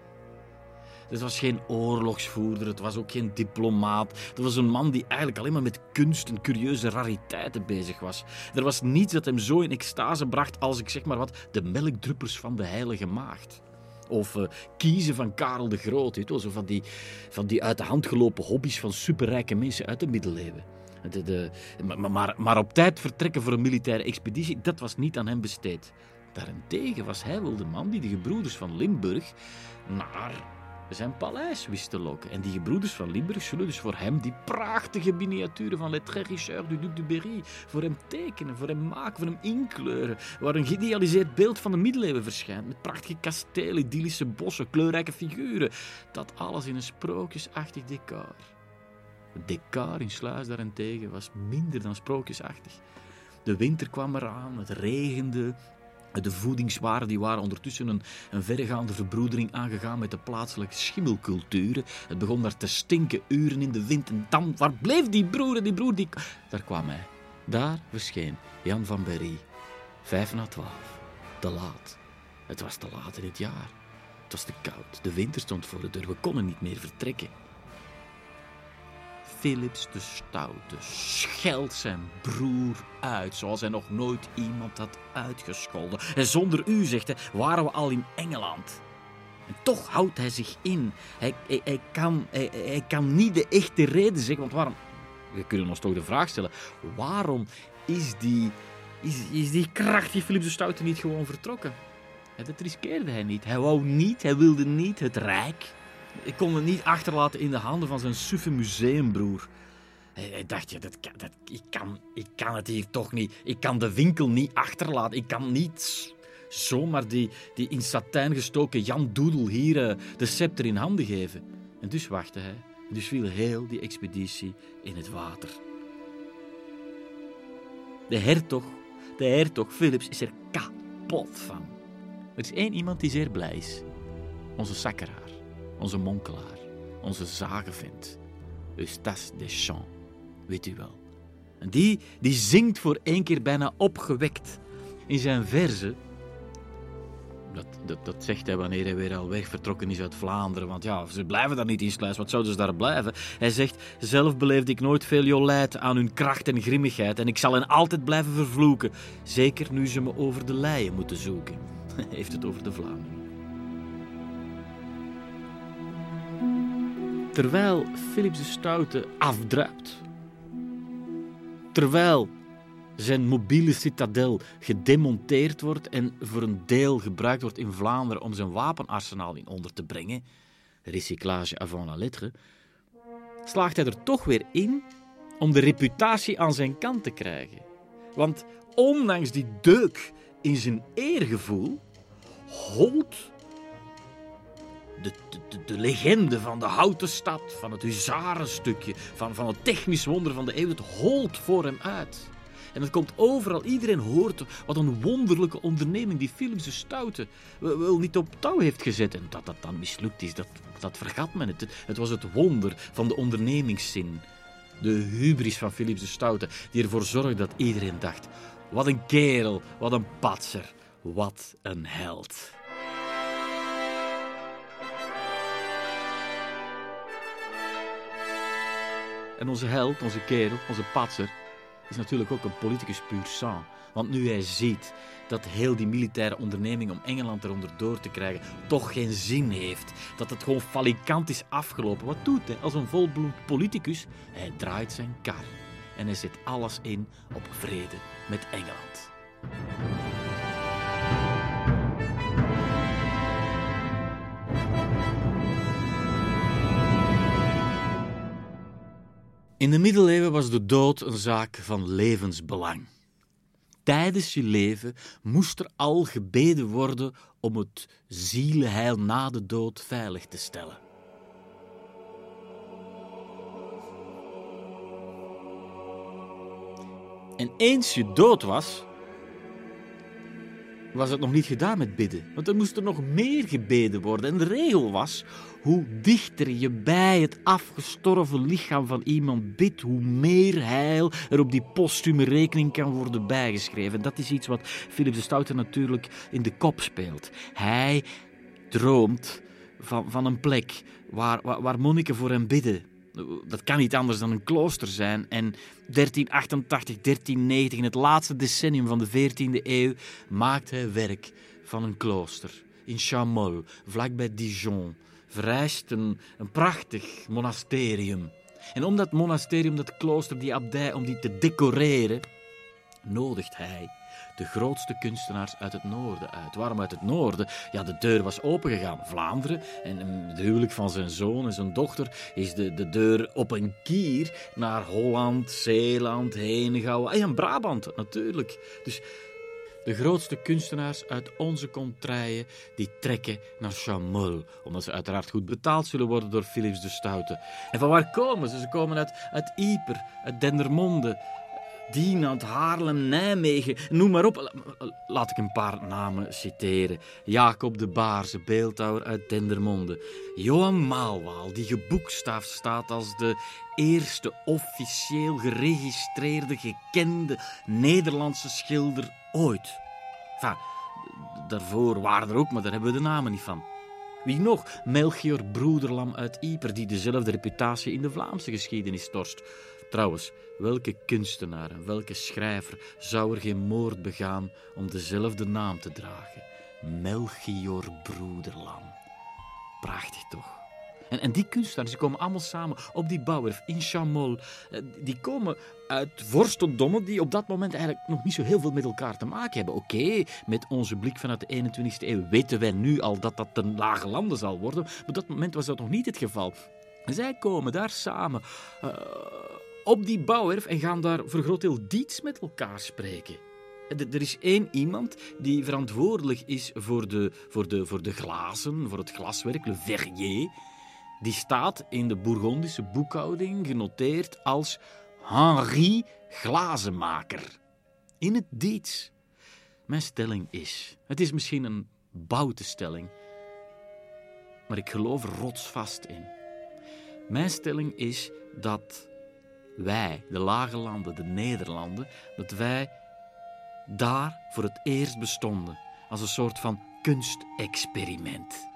Het was geen oorlogsvoerder, het was ook geen diplomaat. Het was een man die eigenlijk alleen maar met kunst en curieuze rariteiten bezig was. Er was niets dat hem zo in extase bracht als, ik zeg maar wat, de melkdruppers van de heilige maagd. Of eh, kiezen van Karel de wel, zo van die, van die uit de hand gelopen hobby's van superrijke mensen uit de middeleeuwen. De, maar, maar op tijd vertrekken voor een militaire expeditie, dat was niet aan hem besteed. Daarentegen was hij wel de man die de gebroeders van Limburg naar zijn paleis wist te lokken. En die gebroeders van Limburg zullen dus voor hem die prachtige miniaturen van Richard du Duc de Berry voor hem tekenen, voor hem maken, voor hem inkleuren. Waar een geïdealiseerd beeld van de middeleeuwen verschijnt. Met prachtige kastelen, idyllische bossen, kleurrijke figuren. Dat alles in een sprookjesachtig decor. Het decor in Sluis daarentegen was minder dan sprookjesachtig. De winter kwam eraan, het regende, de voedingswaren die waren ondertussen een, een verregaande verbroedering aangegaan met de plaatselijke schimmelculturen. Het begon daar te stinken, uren in de wind en dan, waar bleef die broer en die broer? Die... Daar kwam hij. Daar verscheen Jan van Berry. Vijf na twaalf. Te laat. Het was te laat in het jaar. Het was te koud. De winter stond voor de deur. We konden niet meer vertrekken. Philips de Stoute scheldt zijn broer uit zoals hij nog nooit iemand had uitgescholden. En zonder u, zegt hij, waren we al in Engeland. En toch houdt hij zich in. Hij, hij, kan, hij, kan niet de echte reden zeggen, want waarom... We kunnen ons toch de vraag stellen, waarom is die, is, is die krachtige Philips de Stoute niet gewoon vertrokken? Dat riskeerde hij niet. Hij wou niet, hij wilde niet het rijk ik kon het niet achterlaten in de handen van zijn suffe museumbroer. Hij, dacht, ja, dat, dat, ik, kan, ik kan het hier toch niet. Ik kan de winkel niet achterlaten. Ik kan niet zomaar die, die in satijn gestoken Jan Doedel hier eh, de scepter in handen geven. En dus wachtte hij. En dus viel heel die expeditie in het water. De hertog, de hertog Philips, is er kapot van. Er is één iemand die zeer blij is. Onze sakkeraar onze monkelaar, onze zagenvent, Eustace Deschamps, weet u wel. En die, die zingt voor één keer bijna opgewekt in zijn verzen. Dat, dat, dat zegt hij wanneer hij weer al weg vertrokken is uit Vlaanderen. Want ja, ze blijven daar niet in Sluis. Wat zouden ze daar blijven? Hij zegt, zelf beleefde ik nooit veel jolijt aan hun kracht en grimmigheid. En ik zal hen altijd blijven vervloeken. Zeker nu ze me over de leien moeten zoeken. Heeft het over de Vlamingen. Terwijl Philips de Stoute afdruipt. Terwijl zijn mobiele citadel gedemonteerd wordt en voor een deel gebruikt wordt in Vlaanderen om zijn wapenarsenaal in onder te brengen, recyclage avant la lettre, slaagt hij er toch weer in om de reputatie aan zijn kant te krijgen. Want ondanks die deuk in zijn eergevoel, holt de, de, de legende van de houten stad, van het huzarenstukje, van, van het technisch wonder van de eeuw, het holt voor hem uit. En het komt overal. Iedereen hoort wat een wonderlijke onderneming die Philips de Stoute wel niet op touw heeft gezet. En dat dat dan mislukt is, dat, dat vergat men. Het, het was het wonder van de ondernemingszin. De hubris van Philips de Stoute, die ervoor zorgde dat iedereen dacht: wat een kerel, wat een patser, wat een held. En onze held, onze kerel, onze patser, is natuurlijk ook een politicus puur sang. Want nu hij ziet dat heel die militaire onderneming om Engeland eronder door te krijgen toch geen zin heeft, dat het gewoon falikant is afgelopen, wat doet hij als een volbloed politicus? Hij draait zijn kar en hij zet alles in op vrede met Engeland. In de middeleeuwen was de dood een zaak van levensbelang. Tijdens je leven moest er al gebeden worden om het zielenheil na de dood veilig te stellen. En eens je dood was, was het nog niet gedaan met bidden. Want er moest er nog meer gebeden worden. En de regel was, hoe dichter je bij het afgestorven lichaam van iemand bidt, hoe meer heil er op die postume rekening kan worden bijgeschreven. Dat is iets wat Philips de Stoute natuurlijk in de kop speelt. Hij droomt van, van een plek waar, waar, waar monniken voor hem bidden. Dat kan niet anders dan een klooster zijn. En 1388, 1390, in het laatste decennium van de 14e eeuw, maakt hij werk van een klooster. In Chamols, vlakbij Dijon, vereist een, een prachtig monasterium. En om dat monasterium, dat klooster, die abdij, om die te decoreren, nodigt hij de grootste kunstenaars uit het noorden uit. Waarom uit het noorden? Ja, de deur was opengegaan. Vlaanderen en het huwelijk van zijn zoon en zijn dochter is de, de deur op een kier naar Holland, Zeeland, Henegouwen en Brabant natuurlijk. Dus de grootste kunstenaars uit onze contraien die trekken naar Chamols, omdat ze uiteraard goed betaald zullen worden door Philips de Stoute. En van waar komen ze? Ze komen uit, uit Ieper, uit Dendermonde, Dienand, Haarlem, Nijmegen, noem maar op. Laat ik een paar namen citeren. Jacob de Baarse, beeldhouwer uit Dendermonde. Johan Maalwaal, die geboekstaafd staat als de eerste officieel geregistreerde, gekende Nederlandse schilder ooit. Enfin, daarvoor waren er ook, maar daar hebben we de namen niet van. Wie nog? Melchior Broederlam uit Ieper, die dezelfde reputatie in de Vlaamse geschiedenis torst. Trouwens, welke kunstenaar en welke schrijver zou er geen moord begaan om dezelfde naam te dragen? Melchior Broederlam. Prachtig toch? En, en die kunstenaars die komen allemaal samen op die bouwwerf in Chamols. Eh, Die komen uit vorstendommen die op dat moment eigenlijk nog niet zo heel veel met elkaar te maken hebben. Oké, met onze blik vanuit de 21ste eeuw weten wij nu al dat dat ten lage landen zal worden. Maar op dat moment was dat nog niet het geval. Zij komen daar samen eh, op die bouwwerf en gaan daar voor groot deel diets met elkaar spreken. Er is één iemand die verantwoordelijk is voor de, voor, de, voor de glazen, voor het glaswerk, Le Verrier. Die staat in de Bourgondische boekhouding genoteerd als Henri Glazenmaker. In het Diets. Mijn stelling is: het is misschien een boute stelling, maar ik geloof er rotsvast in. Mijn stelling is dat wij, de lage landen, de Nederlanden, dat wij daar voor het eerst bestonden als een soort van kunstexperiment.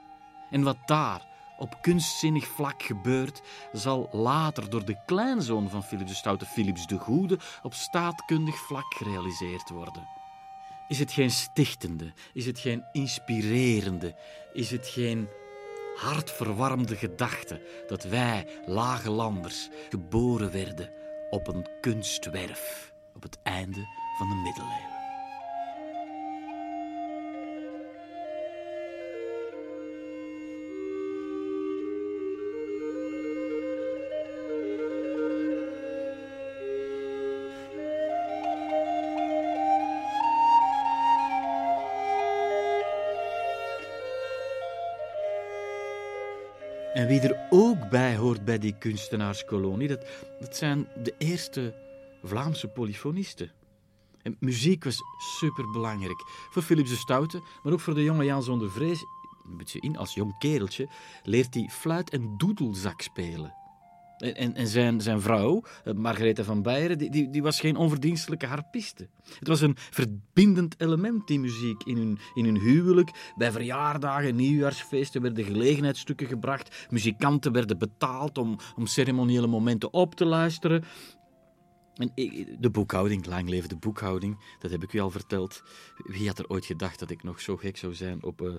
En wat daar op kunstzinnig vlak gebeurt, zal later door de kleinzoon van Philips de Stoute, Philips de Goede, op staatkundig vlak gerealiseerd worden. Is het geen stichtende? Is het geen inspirerende? Is het geen hartverwarmde gedachte dat wij, lage landers, geboren werden op een kunstwerf op het einde van de middeleeuwen? En wie er ook bij hoort bij die kunstenaarskolonie, dat, dat zijn de eerste Vlaamse polyfonisten. En muziek was superbelangrijk. Voor Philips de Stoute, maar ook voor de jonge Jan zonder vrees. Moet je in, als jong kereltje leert hij fluit en doedelzak spelen. En, en, zijn, zijn vrouw, eh, Margaretha van Beieren, die, die, die was geen onverdienstelijke harpiste. Het was een verbindend element, die muziek, in hun, in hun huwelijk. Bij verjaardagen, nieuwjaarsfeesten werden gelegenheidsstukken gebracht. Muzikanten werden betaald om, om ceremoniële momenten op te luisteren. En de boekhouding, lang leven de boekhouding, dat heb ik u al verteld. Wie had er ooit gedacht dat ik nog zo gek zou zijn op, eh,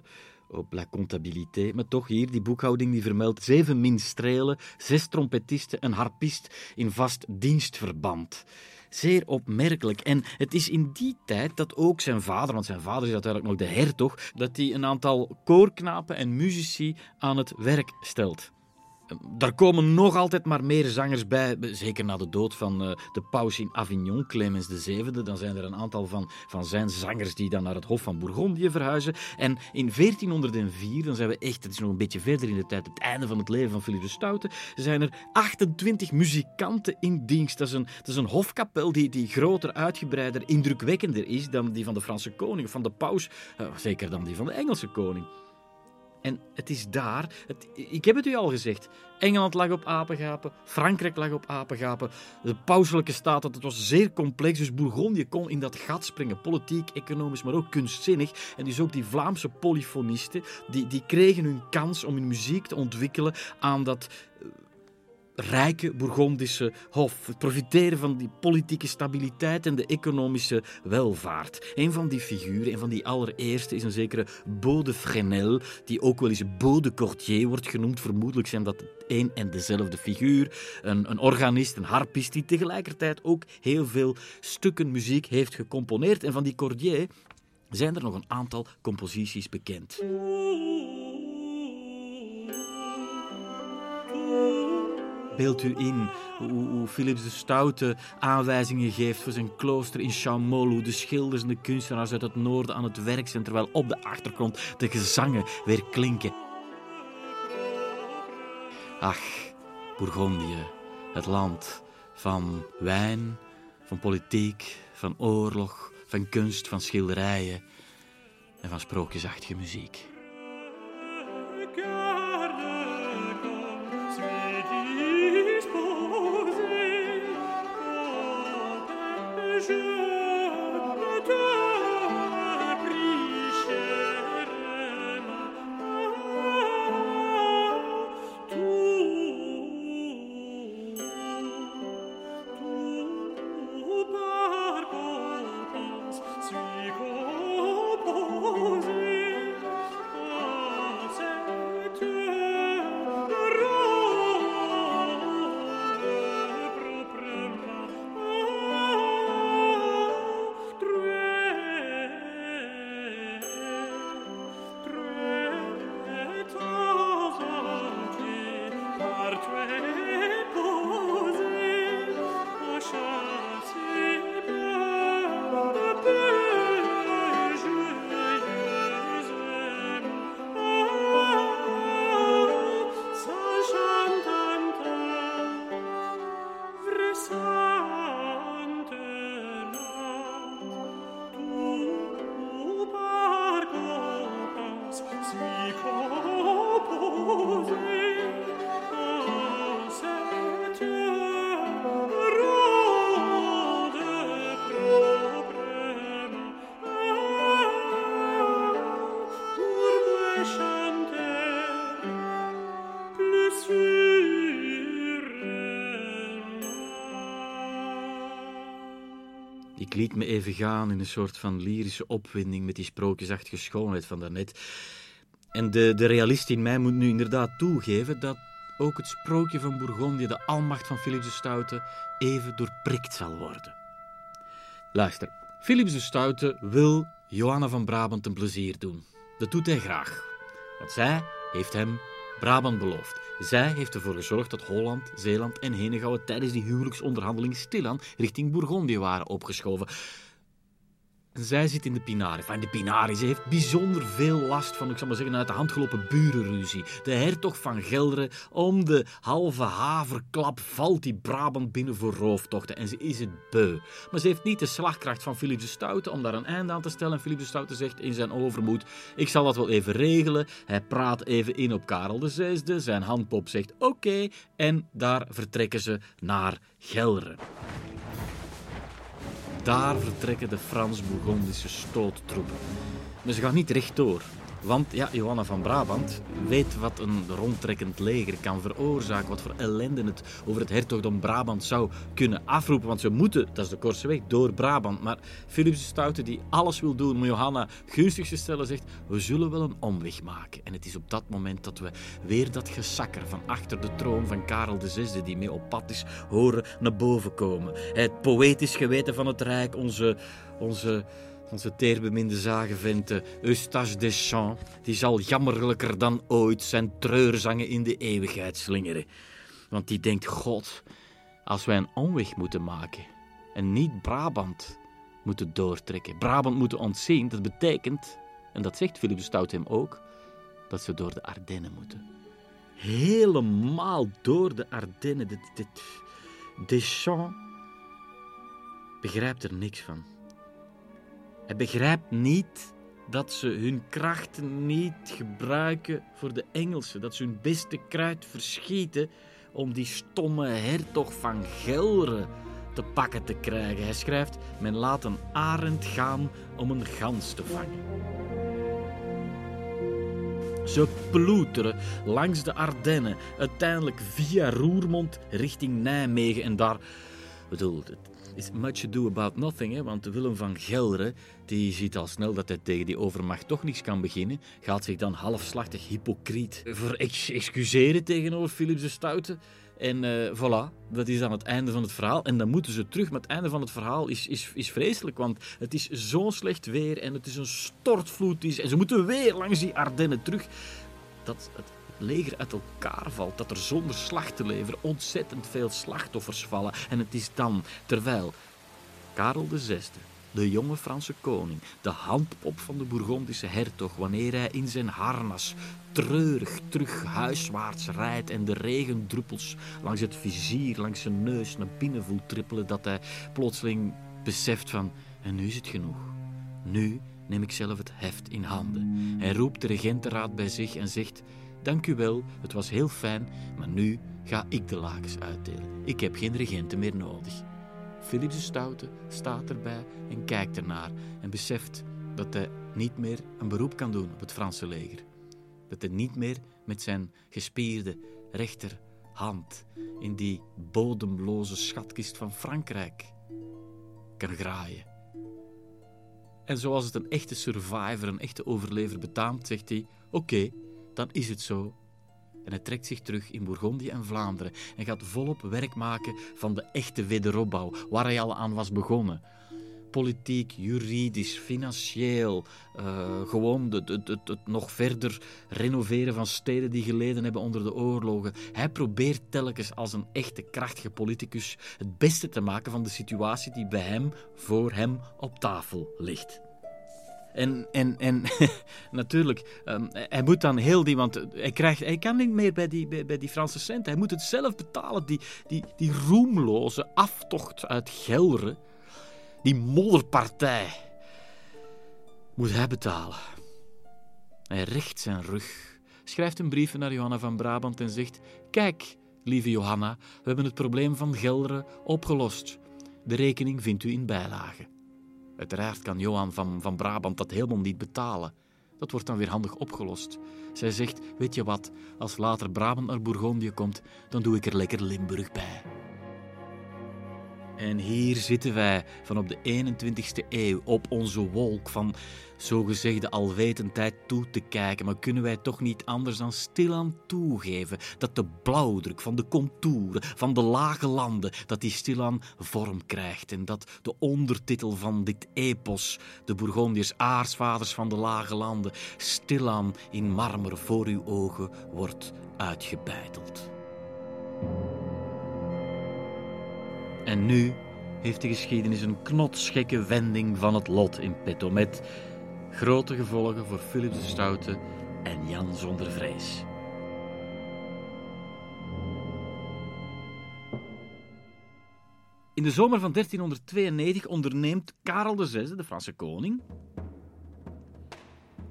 op la comptabilité? Maar toch, hier, die boekhouding die vermeldt zeven minstrelen, zes trompetisten, een harpist in vast dienstverband. Zeer opmerkelijk. En het is in die tijd dat ook zijn vader, want zijn vader is uiteindelijk nog de hertog, dat hij een aantal koorknapen en muzici aan het werk stelt. Daar komen nog altijd maar meer zangers bij, zeker na de dood van eh, de paus in Avignon, Clemens VII. Dan zijn er een aantal van, van zijn zangers die dan naar het Hof van Bourgondië verhuizen. En in 1404, dan zijn we echt, het is nog een beetje verder in de tijd, het einde van het leven van Philippe de Stoute, zijn er 28 muzikanten in dienst. Dat is een, dat is een hofkapel die, die groter, uitgebreider, indrukwekkender is dan die van de Franse koning of van de paus, eh, zeker dan die van de Engelse koning. En het is daar, ik heb het u al gezegd, Engeland lag op apengapen, Frankrijk lag op apengapen, de pauselijke staat, dat was zeer complex, dus Bourgondië kon in dat gat springen, politiek, economisch, maar ook kunstzinnig. En dus ook die Vlaamse polyfonisten, die, die kregen hun kans om hun muziek te ontwikkelen aan dat eh, rijke Bourgondische hof. Het profiteren van die politieke stabiliteit en de economische welvaart. Een van die figuren, een van die allereerste, is een zekere Beau de Fresnel, die ook wel eens Beau de Cordier wordt genoemd. Vermoedelijk zijn dat één en dezelfde figuur. Een, een organist, een harpist, die tegelijkertijd ook heel veel stukken muziek heeft gecomponeerd. En van die Cordier zijn er nog een aantal composities bekend. Beeld u in hoe, Philips de Stoute aanwijzingen geeft voor zijn klooster in Chaumol, hoe de schilders en de kunstenaars uit het noorden aan het werk zijn, terwijl op de achtergrond de gezangen weer klinken. Ach, Bourgondië, het land van wijn, van politiek, van oorlog, van kunst, van schilderijen en van sprookjesachtige muziek. Ik even gaan in een soort van lyrische opwinding met die sprookjesachtige schoonheid van daarnet. En de, de realist in mij moet nu inderdaad toegeven dat ook het sprookje van Bourgondië, de almacht van Philips de Stoute, even doorprikt zal worden. Luister, Philips de Stoute wil Johanna van Brabant een plezier doen. Dat doet hij graag, want zij heeft hem Brabant beloofd. Zij heeft ervoor gezorgd dat Holland, Zeeland en Henegouwen tijdens die huwelijksonderhandelingen stilaan richting Bourgondië waren opgeschoven. Zij zit in de Pinarie. Enfin, de Pinarie, ze heeft bijzonder veel last van, ik zal maar zeggen, uit de hand gelopen burenruzie. De hertog van Gelderen, om de halve haverklap valt die Brabant binnen voor rooftochten. En ze is het beu. Maar ze heeft niet de slagkracht van Philippe de Stoute om daar een einde aan te stellen. En Philippe de Stoute zegt in zijn overmoed, ik zal dat wel even regelen. Hij praat even in op Karel VI. Zijn handpop zegt oké. en daar vertrekken ze naar Gelderen. Daar vertrekken de Frans-Bourgondische stoottroepen. Maar ze gaan niet rechtdoor. Want ja, Johanna van Brabant weet wat een rondtrekkend leger kan veroorzaken. Wat voor ellende het over het hertogdom Brabant zou kunnen afroepen. Want ze moeten, dat is de kortste weg, door Brabant. Maar Philips de Stoute, die alles wil doen om Johanna gunstig te stellen, zegt: We zullen wel een omweg maken. En het is op dat moment dat we weer dat gesakker van achter de troon van Karel VI, die mee op pad is, horen naar boven komen. Het poëtisch geweten van het Rijk, onze. onze onze teerbeminde zagenvent Eustache Deschamps, die zal jammerlijker dan ooit zijn treurzangen in de eeuwigheid slingeren. Want die denkt, God, als wij een omweg moeten maken en niet Brabant moeten doortrekken, Brabant moeten ontzien, dat betekent, en dat zegt Philippe Stout hem ook, dat ze door de Ardennen moeten. Helemaal door de Ardennen. Deschamps begrijpt er niks van. Hij begrijpt niet dat ze hun krachten niet gebruiken voor de Engelsen. Dat ze hun beste kruid verschieten om die stomme hertog van Gelre te pakken te krijgen. Hij schrijft: Men laat een arend gaan om een gans te vangen. Ze ploeteren langs de Ardennen, uiteindelijk via Roermond richting Nijmegen. En daar, bedoel, het is much ado about nothing, hè, want Willem van Gelderen die ziet al snel dat hij tegen die overmacht toch niets kan beginnen, gaat zich dan halfslachtig hypocriet voor ex excuseren tegenover Philips de Stoute. En uh, voilà, dat is dan het einde van het verhaal. En dan moeten ze terug, maar het einde van het verhaal is, is, is vreselijk, want het is zo slecht weer en het is een stortvloed. Is, en ze moeten weer langs die Ardennen terug. Dat het leger uit elkaar valt, dat er zonder slag te leveren ontzettend veel slachtoffers vallen. En het is dan, terwijl Karel VI, de jonge Franse koning, de handpop van de Bourgondische hertog, wanneer hij in zijn harnas treurig terug huiswaarts rijdt en de regendruppels langs het vizier, langs zijn neus naar binnen voelt trippelen, dat hij plotseling beseft van, en nu is het genoeg. Nu neem ik zelf het heft in handen. Hij roept de regentenraad bij zich en zegt, dank u wel, het was heel fijn, maar nu ga ik de lakens uitdelen. Ik heb geen regenten meer nodig. Philips de Stoute staat erbij en kijkt ernaar en beseft dat hij niet meer een beroep kan doen op het Franse leger. Dat hij niet meer met zijn gespierde rechterhand in die bodemloze schatkist van Frankrijk kan graaien. En zoals het een echte survivor, een echte overlever betaamt, zegt hij: Oké, dan is het zo. En hij trekt zich terug in Bourgondië en Vlaanderen en gaat volop werk maken van de echte wederopbouw, waar hij al aan was begonnen. Politiek, juridisch, financieel, uh, gewoon het, het, het, het nog verder renoveren van steden die geleden hebben onder de oorlogen. Hij probeert telkens als een echte krachtige politicus het beste te maken van de situatie die bij hem, voor hem, op tafel ligt. En, en, en natuurlijk, um, hij moet dan heel die, want hij, krijgt, hij kan niet meer bij die, bij, die Franse centen. Hij moet het zelf betalen. Die, die, die roemloze aftocht uit Gelre, die modderpartij, moet hij betalen. Hij recht zijn rug, schrijft een brief naar Johanna van Brabant en zegt: Kijk, lieve Johanna, we hebben het probleem van Gelre opgelost. De rekening vindt u in bijlage. Uiteraard kan Johan van, van Brabant dat helemaal niet betalen. Dat wordt dan weer handig opgelost. Zij zegt: Weet je wat, als later Brabant naar Bourgondië komt, dan doe ik er lekker Limburg bij. En hier zitten wij van op de 21ste eeuw op onze wolk van zogezegde alwetendheid toe te kijken. Maar kunnen wij toch niet anders dan stilaan toegeven dat de blauwdruk van de contouren van de lage landen, dat die stilaan vorm krijgt. En dat de ondertitel van dit epos, de Bourgondiërs aarsvaders van de lage landen, stilaan in marmer voor uw ogen wordt uitgebeiteld. En nu heeft de geschiedenis een knotsgekke wending van het lot in petto met grote gevolgen voor Philip de Stoute en Jan zonder vrees. In de zomer van 1392 onderneemt Karel VI, de Franse koning,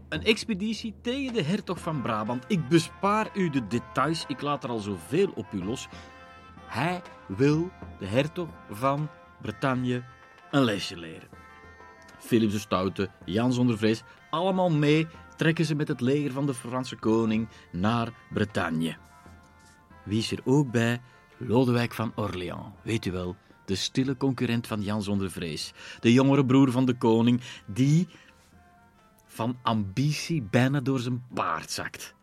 een expeditie tegen de hertog van Brabant. Ik bespaar u de details, ik laat er al zoveel op u los. Hij wil de hertog van Bretagne een lesje leren. Philips de Stoute, Jan zonder vrees, allemaal mee trekken ze met het leger van de Franse koning naar Bretagne. Wie is er ook bij? Lodewijk van Orléans, weet u wel, de stille concurrent van Jan zonder vrees. De jongere broer van de koning, die van ambitie bijna door zijn paard zakt.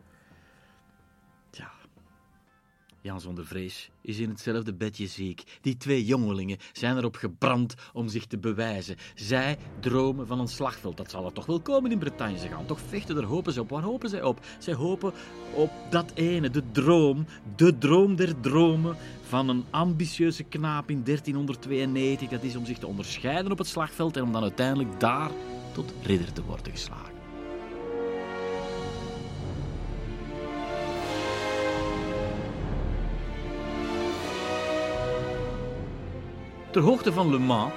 Jan zonder vrees is in hetzelfde bedje ziek. Die twee jongelingen zijn erop gebrand om zich te bewijzen. Zij dromen van een slagveld. Dat zal er toch wel komen in Bretagne. Ze gaan toch vechten, daar hopen ze op. Waar hopen zij op? Zij hopen op dat ene, de droom, de droom der dromen van een ambitieuze knaap in 1392. Dat is om zich te onderscheiden op het slagveld en om dan uiteindelijk daar tot ridder te worden geslagen. Ter hoogte van Le Mans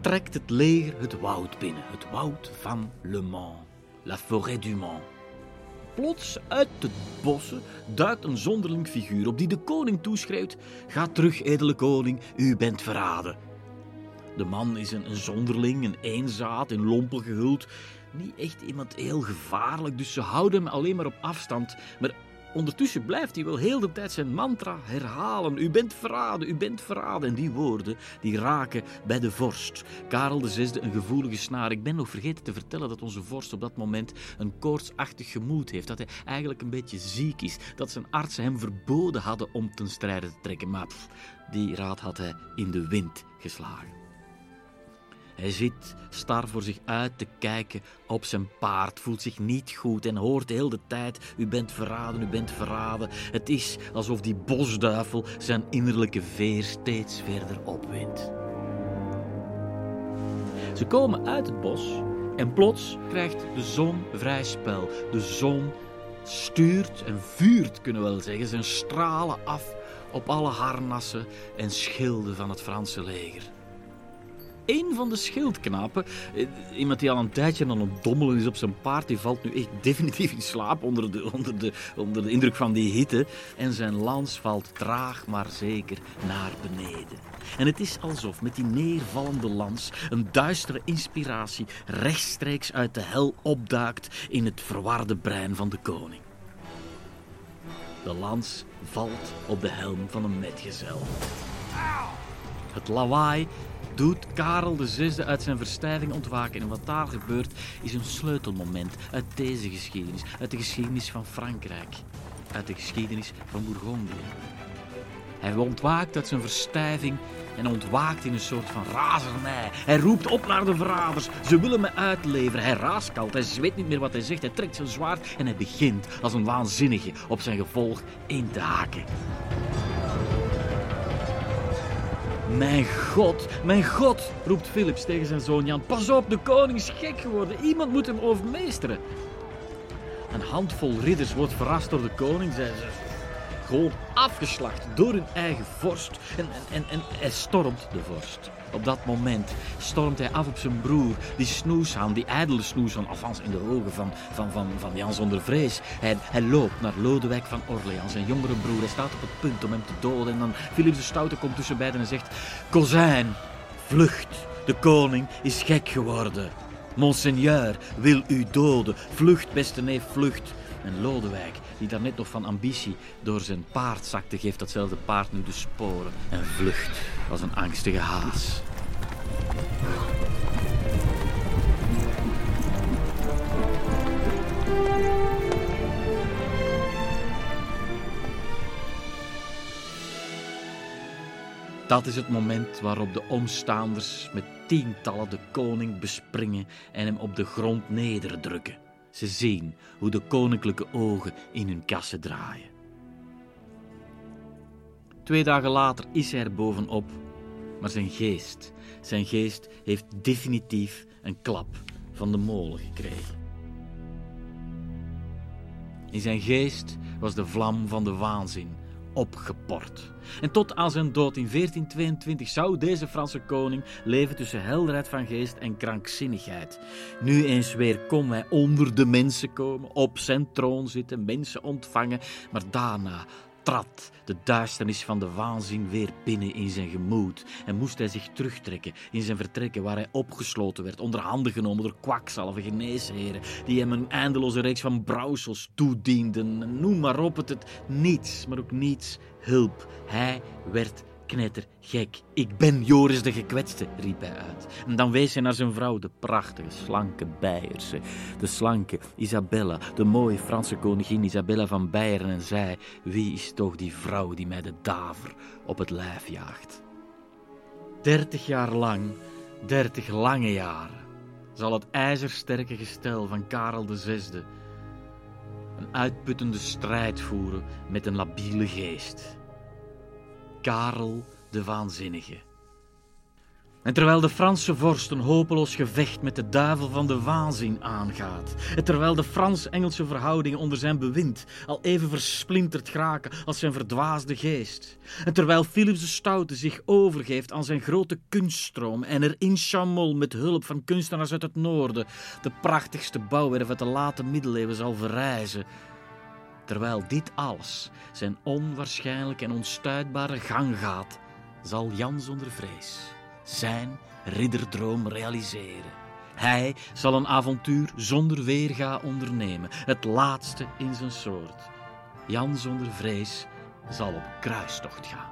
trekt het leger het woud binnen. Het woud van Le Mans. La forêt du Mans. Plots uit de bossen duikt een zonderling figuur op die de koning toeschreeuwt: Ga terug, edele koning, u bent verraden. De man is een, zonderling, een eenzaad, in lompen gehuld. Niet echt iemand heel gevaarlijk, dus ze houden hem alleen maar op afstand. Maar ondertussen blijft hij wel heel de tijd zijn mantra herhalen. U bent verraden, u bent verraden. En die woorden die raken bij de vorst. Karel VI, een gevoelige snaar. Ik ben nog vergeten te vertellen dat onze vorst op dat moment een koortsachtig gemoed heeft. Dat hij eigenlijk een beetje ziek is. Dat zijn artsen hem verboden hadden om ten strijde te trekken. Maar die raad had hij in de wind geslagen. Hij zit star voor zich uit te kijken op zijn paard, voelt zich niet goed en hoort de hele tijd: U bent verraden, u bent verraden. Het is alsof die bosduivel zijn innerlijke veer steeds verder opwindt. Ze komen uit het bos en plots krijgt de zon vrij spel. De zon stuurt en vuurt, kunnen we wel zeggen, zijn stralen af op alle harnassen en schilden van het Franse leger. Een van de schildknapen, eh, iemand die al een tijdje aan het dommelen is op zijn paard, die valt nu echt definitief in slaap onder de, onder de, onder de indruk van die hitte. En zijn lans valt traag maar zeker naar beneden. En het is alsof met die neervallende lans een duistere inspiratie rechtstreeks uit de hel opduikt in het verwarde brein van de koning. De lans valt op de helm van een metgezel. Het lawaai doet Karel VI uit zijn verstijving ontwaken. En wat daar gebeurt is een sleutelmoment uit deze geschiedenis, uit de geschiedenis van Frankrijk, uit de geschiedenis van Bourgondië. Hij ontwaakt uit zijn verstijving en ontwaakt in een soort van razernij. Hij roept op naar de verraders. Ze willen me uitleveren. Hij raaskalt. Hij weet niet meer wat hij zegt. Hij trekt zijn zwaard en hij begint als een waanzinnige op zijn gevolg in te haken. Mijn god, mijn god, roept Philips tegen zijn zoon Jan. Pas op, de koning is gek geworden. Iemand moet hem overmeesteren. Een handvol ridders wordt verrast door de koning. Zij zijn gewoon afgeslacht door hun eigen vorst. En, en, en, en hij stormt de vorst. Op dat moment stormt hij af op zijn broer, die snoeshaan, die ijdele snoeshaan, althans in de ogen van, van, van, van Jan zonder vrees. Hij, hij loopt naar Lodewijk van Orléans, zijn jongere broer. Hij staat op het punt om hem te doden. En dan Philips de Stoute komt tussen beiden en zegt: Kozijn, vlucht, de koning is gek geworden. Monseigneur wil u doden. Vlucht, beste neef, vlucht. En Lodewijk, die daar net nog van ambitie door zijn paard zakte, geeft datzelfde paard nu de sporen en vlucht als een angstige haas. Dat is het moment waarop de omstaanders met tientallen de koning bespringen en hem op de grond nederdrukken. Ze zien hoe de koninklijke ogen in hun kassen draaien. Twee dagen later is hij er bovenop Maar zijn geest, zijn geest heeft definitief een klap van de molen gekregen. In zijn geest was de vlam van de waanzin opgeport. En tot aan zijn dood in 1422 zou deze Franse koning leven tussen helderheid van geest en krankzinnigheid. Nu eens weer kon hij onder de mensen komen, op zijn troon zitten, mensen ontvangen, maar daarna trad de duisternis van de waanzin weer binnen in zijn gemoed en moest hij zich terugtrekken in zijn vertrekken waar hij opgesloten werd, onder handen genomen door kwakzalven, geneesheren, die hem een eindeloze reeks van brouwsels toedienden. Noem maar op, het, het niets, maar ook niets hulp. Hij werd knettergek. Ik ben Joris de gekwetste, riep hij uit. En dan wees hij naar zijn vrouw, de prachtige, slanke Beierse. De slanke Isabella, de mooie Franse koningin Isabella van Beieren. En zei, wie is toch die vrouw die mij de daver op het lijf jaagt? Dertig jaar lang, dertig lange jaren, zal het ijzersterke gestel van Karel VI een uitputtende strijd voeren met een labiele geest. Karel de Waanzinnige. En terwijl de Franse vorst een hopeloos gevecht met de duivel van de waanzin aangaat, en terwijl de Frans-Engelse verhoudingen onder zijn bewind al even versplinterd geraken als zijn verdwaasde geest, en terwijl Philips de Stoute zich overgeeft aan zijn grote kunststroom en er in Chamol met hulp van kunstenaars uit het noorden de prachtigste bouwwerf uit de late middeleeuwen zal verrijzen, terwijl dit alles zijn onwaarschijnlijke en onstuitbare gang gaat, zal Jan zonder vrees zijn ridderdroom realiseren. Hij zal een avontuur zonder weerga ondernemen, het laatste in zijn soort. Jan zonder vrees zal op kruistocht gaan.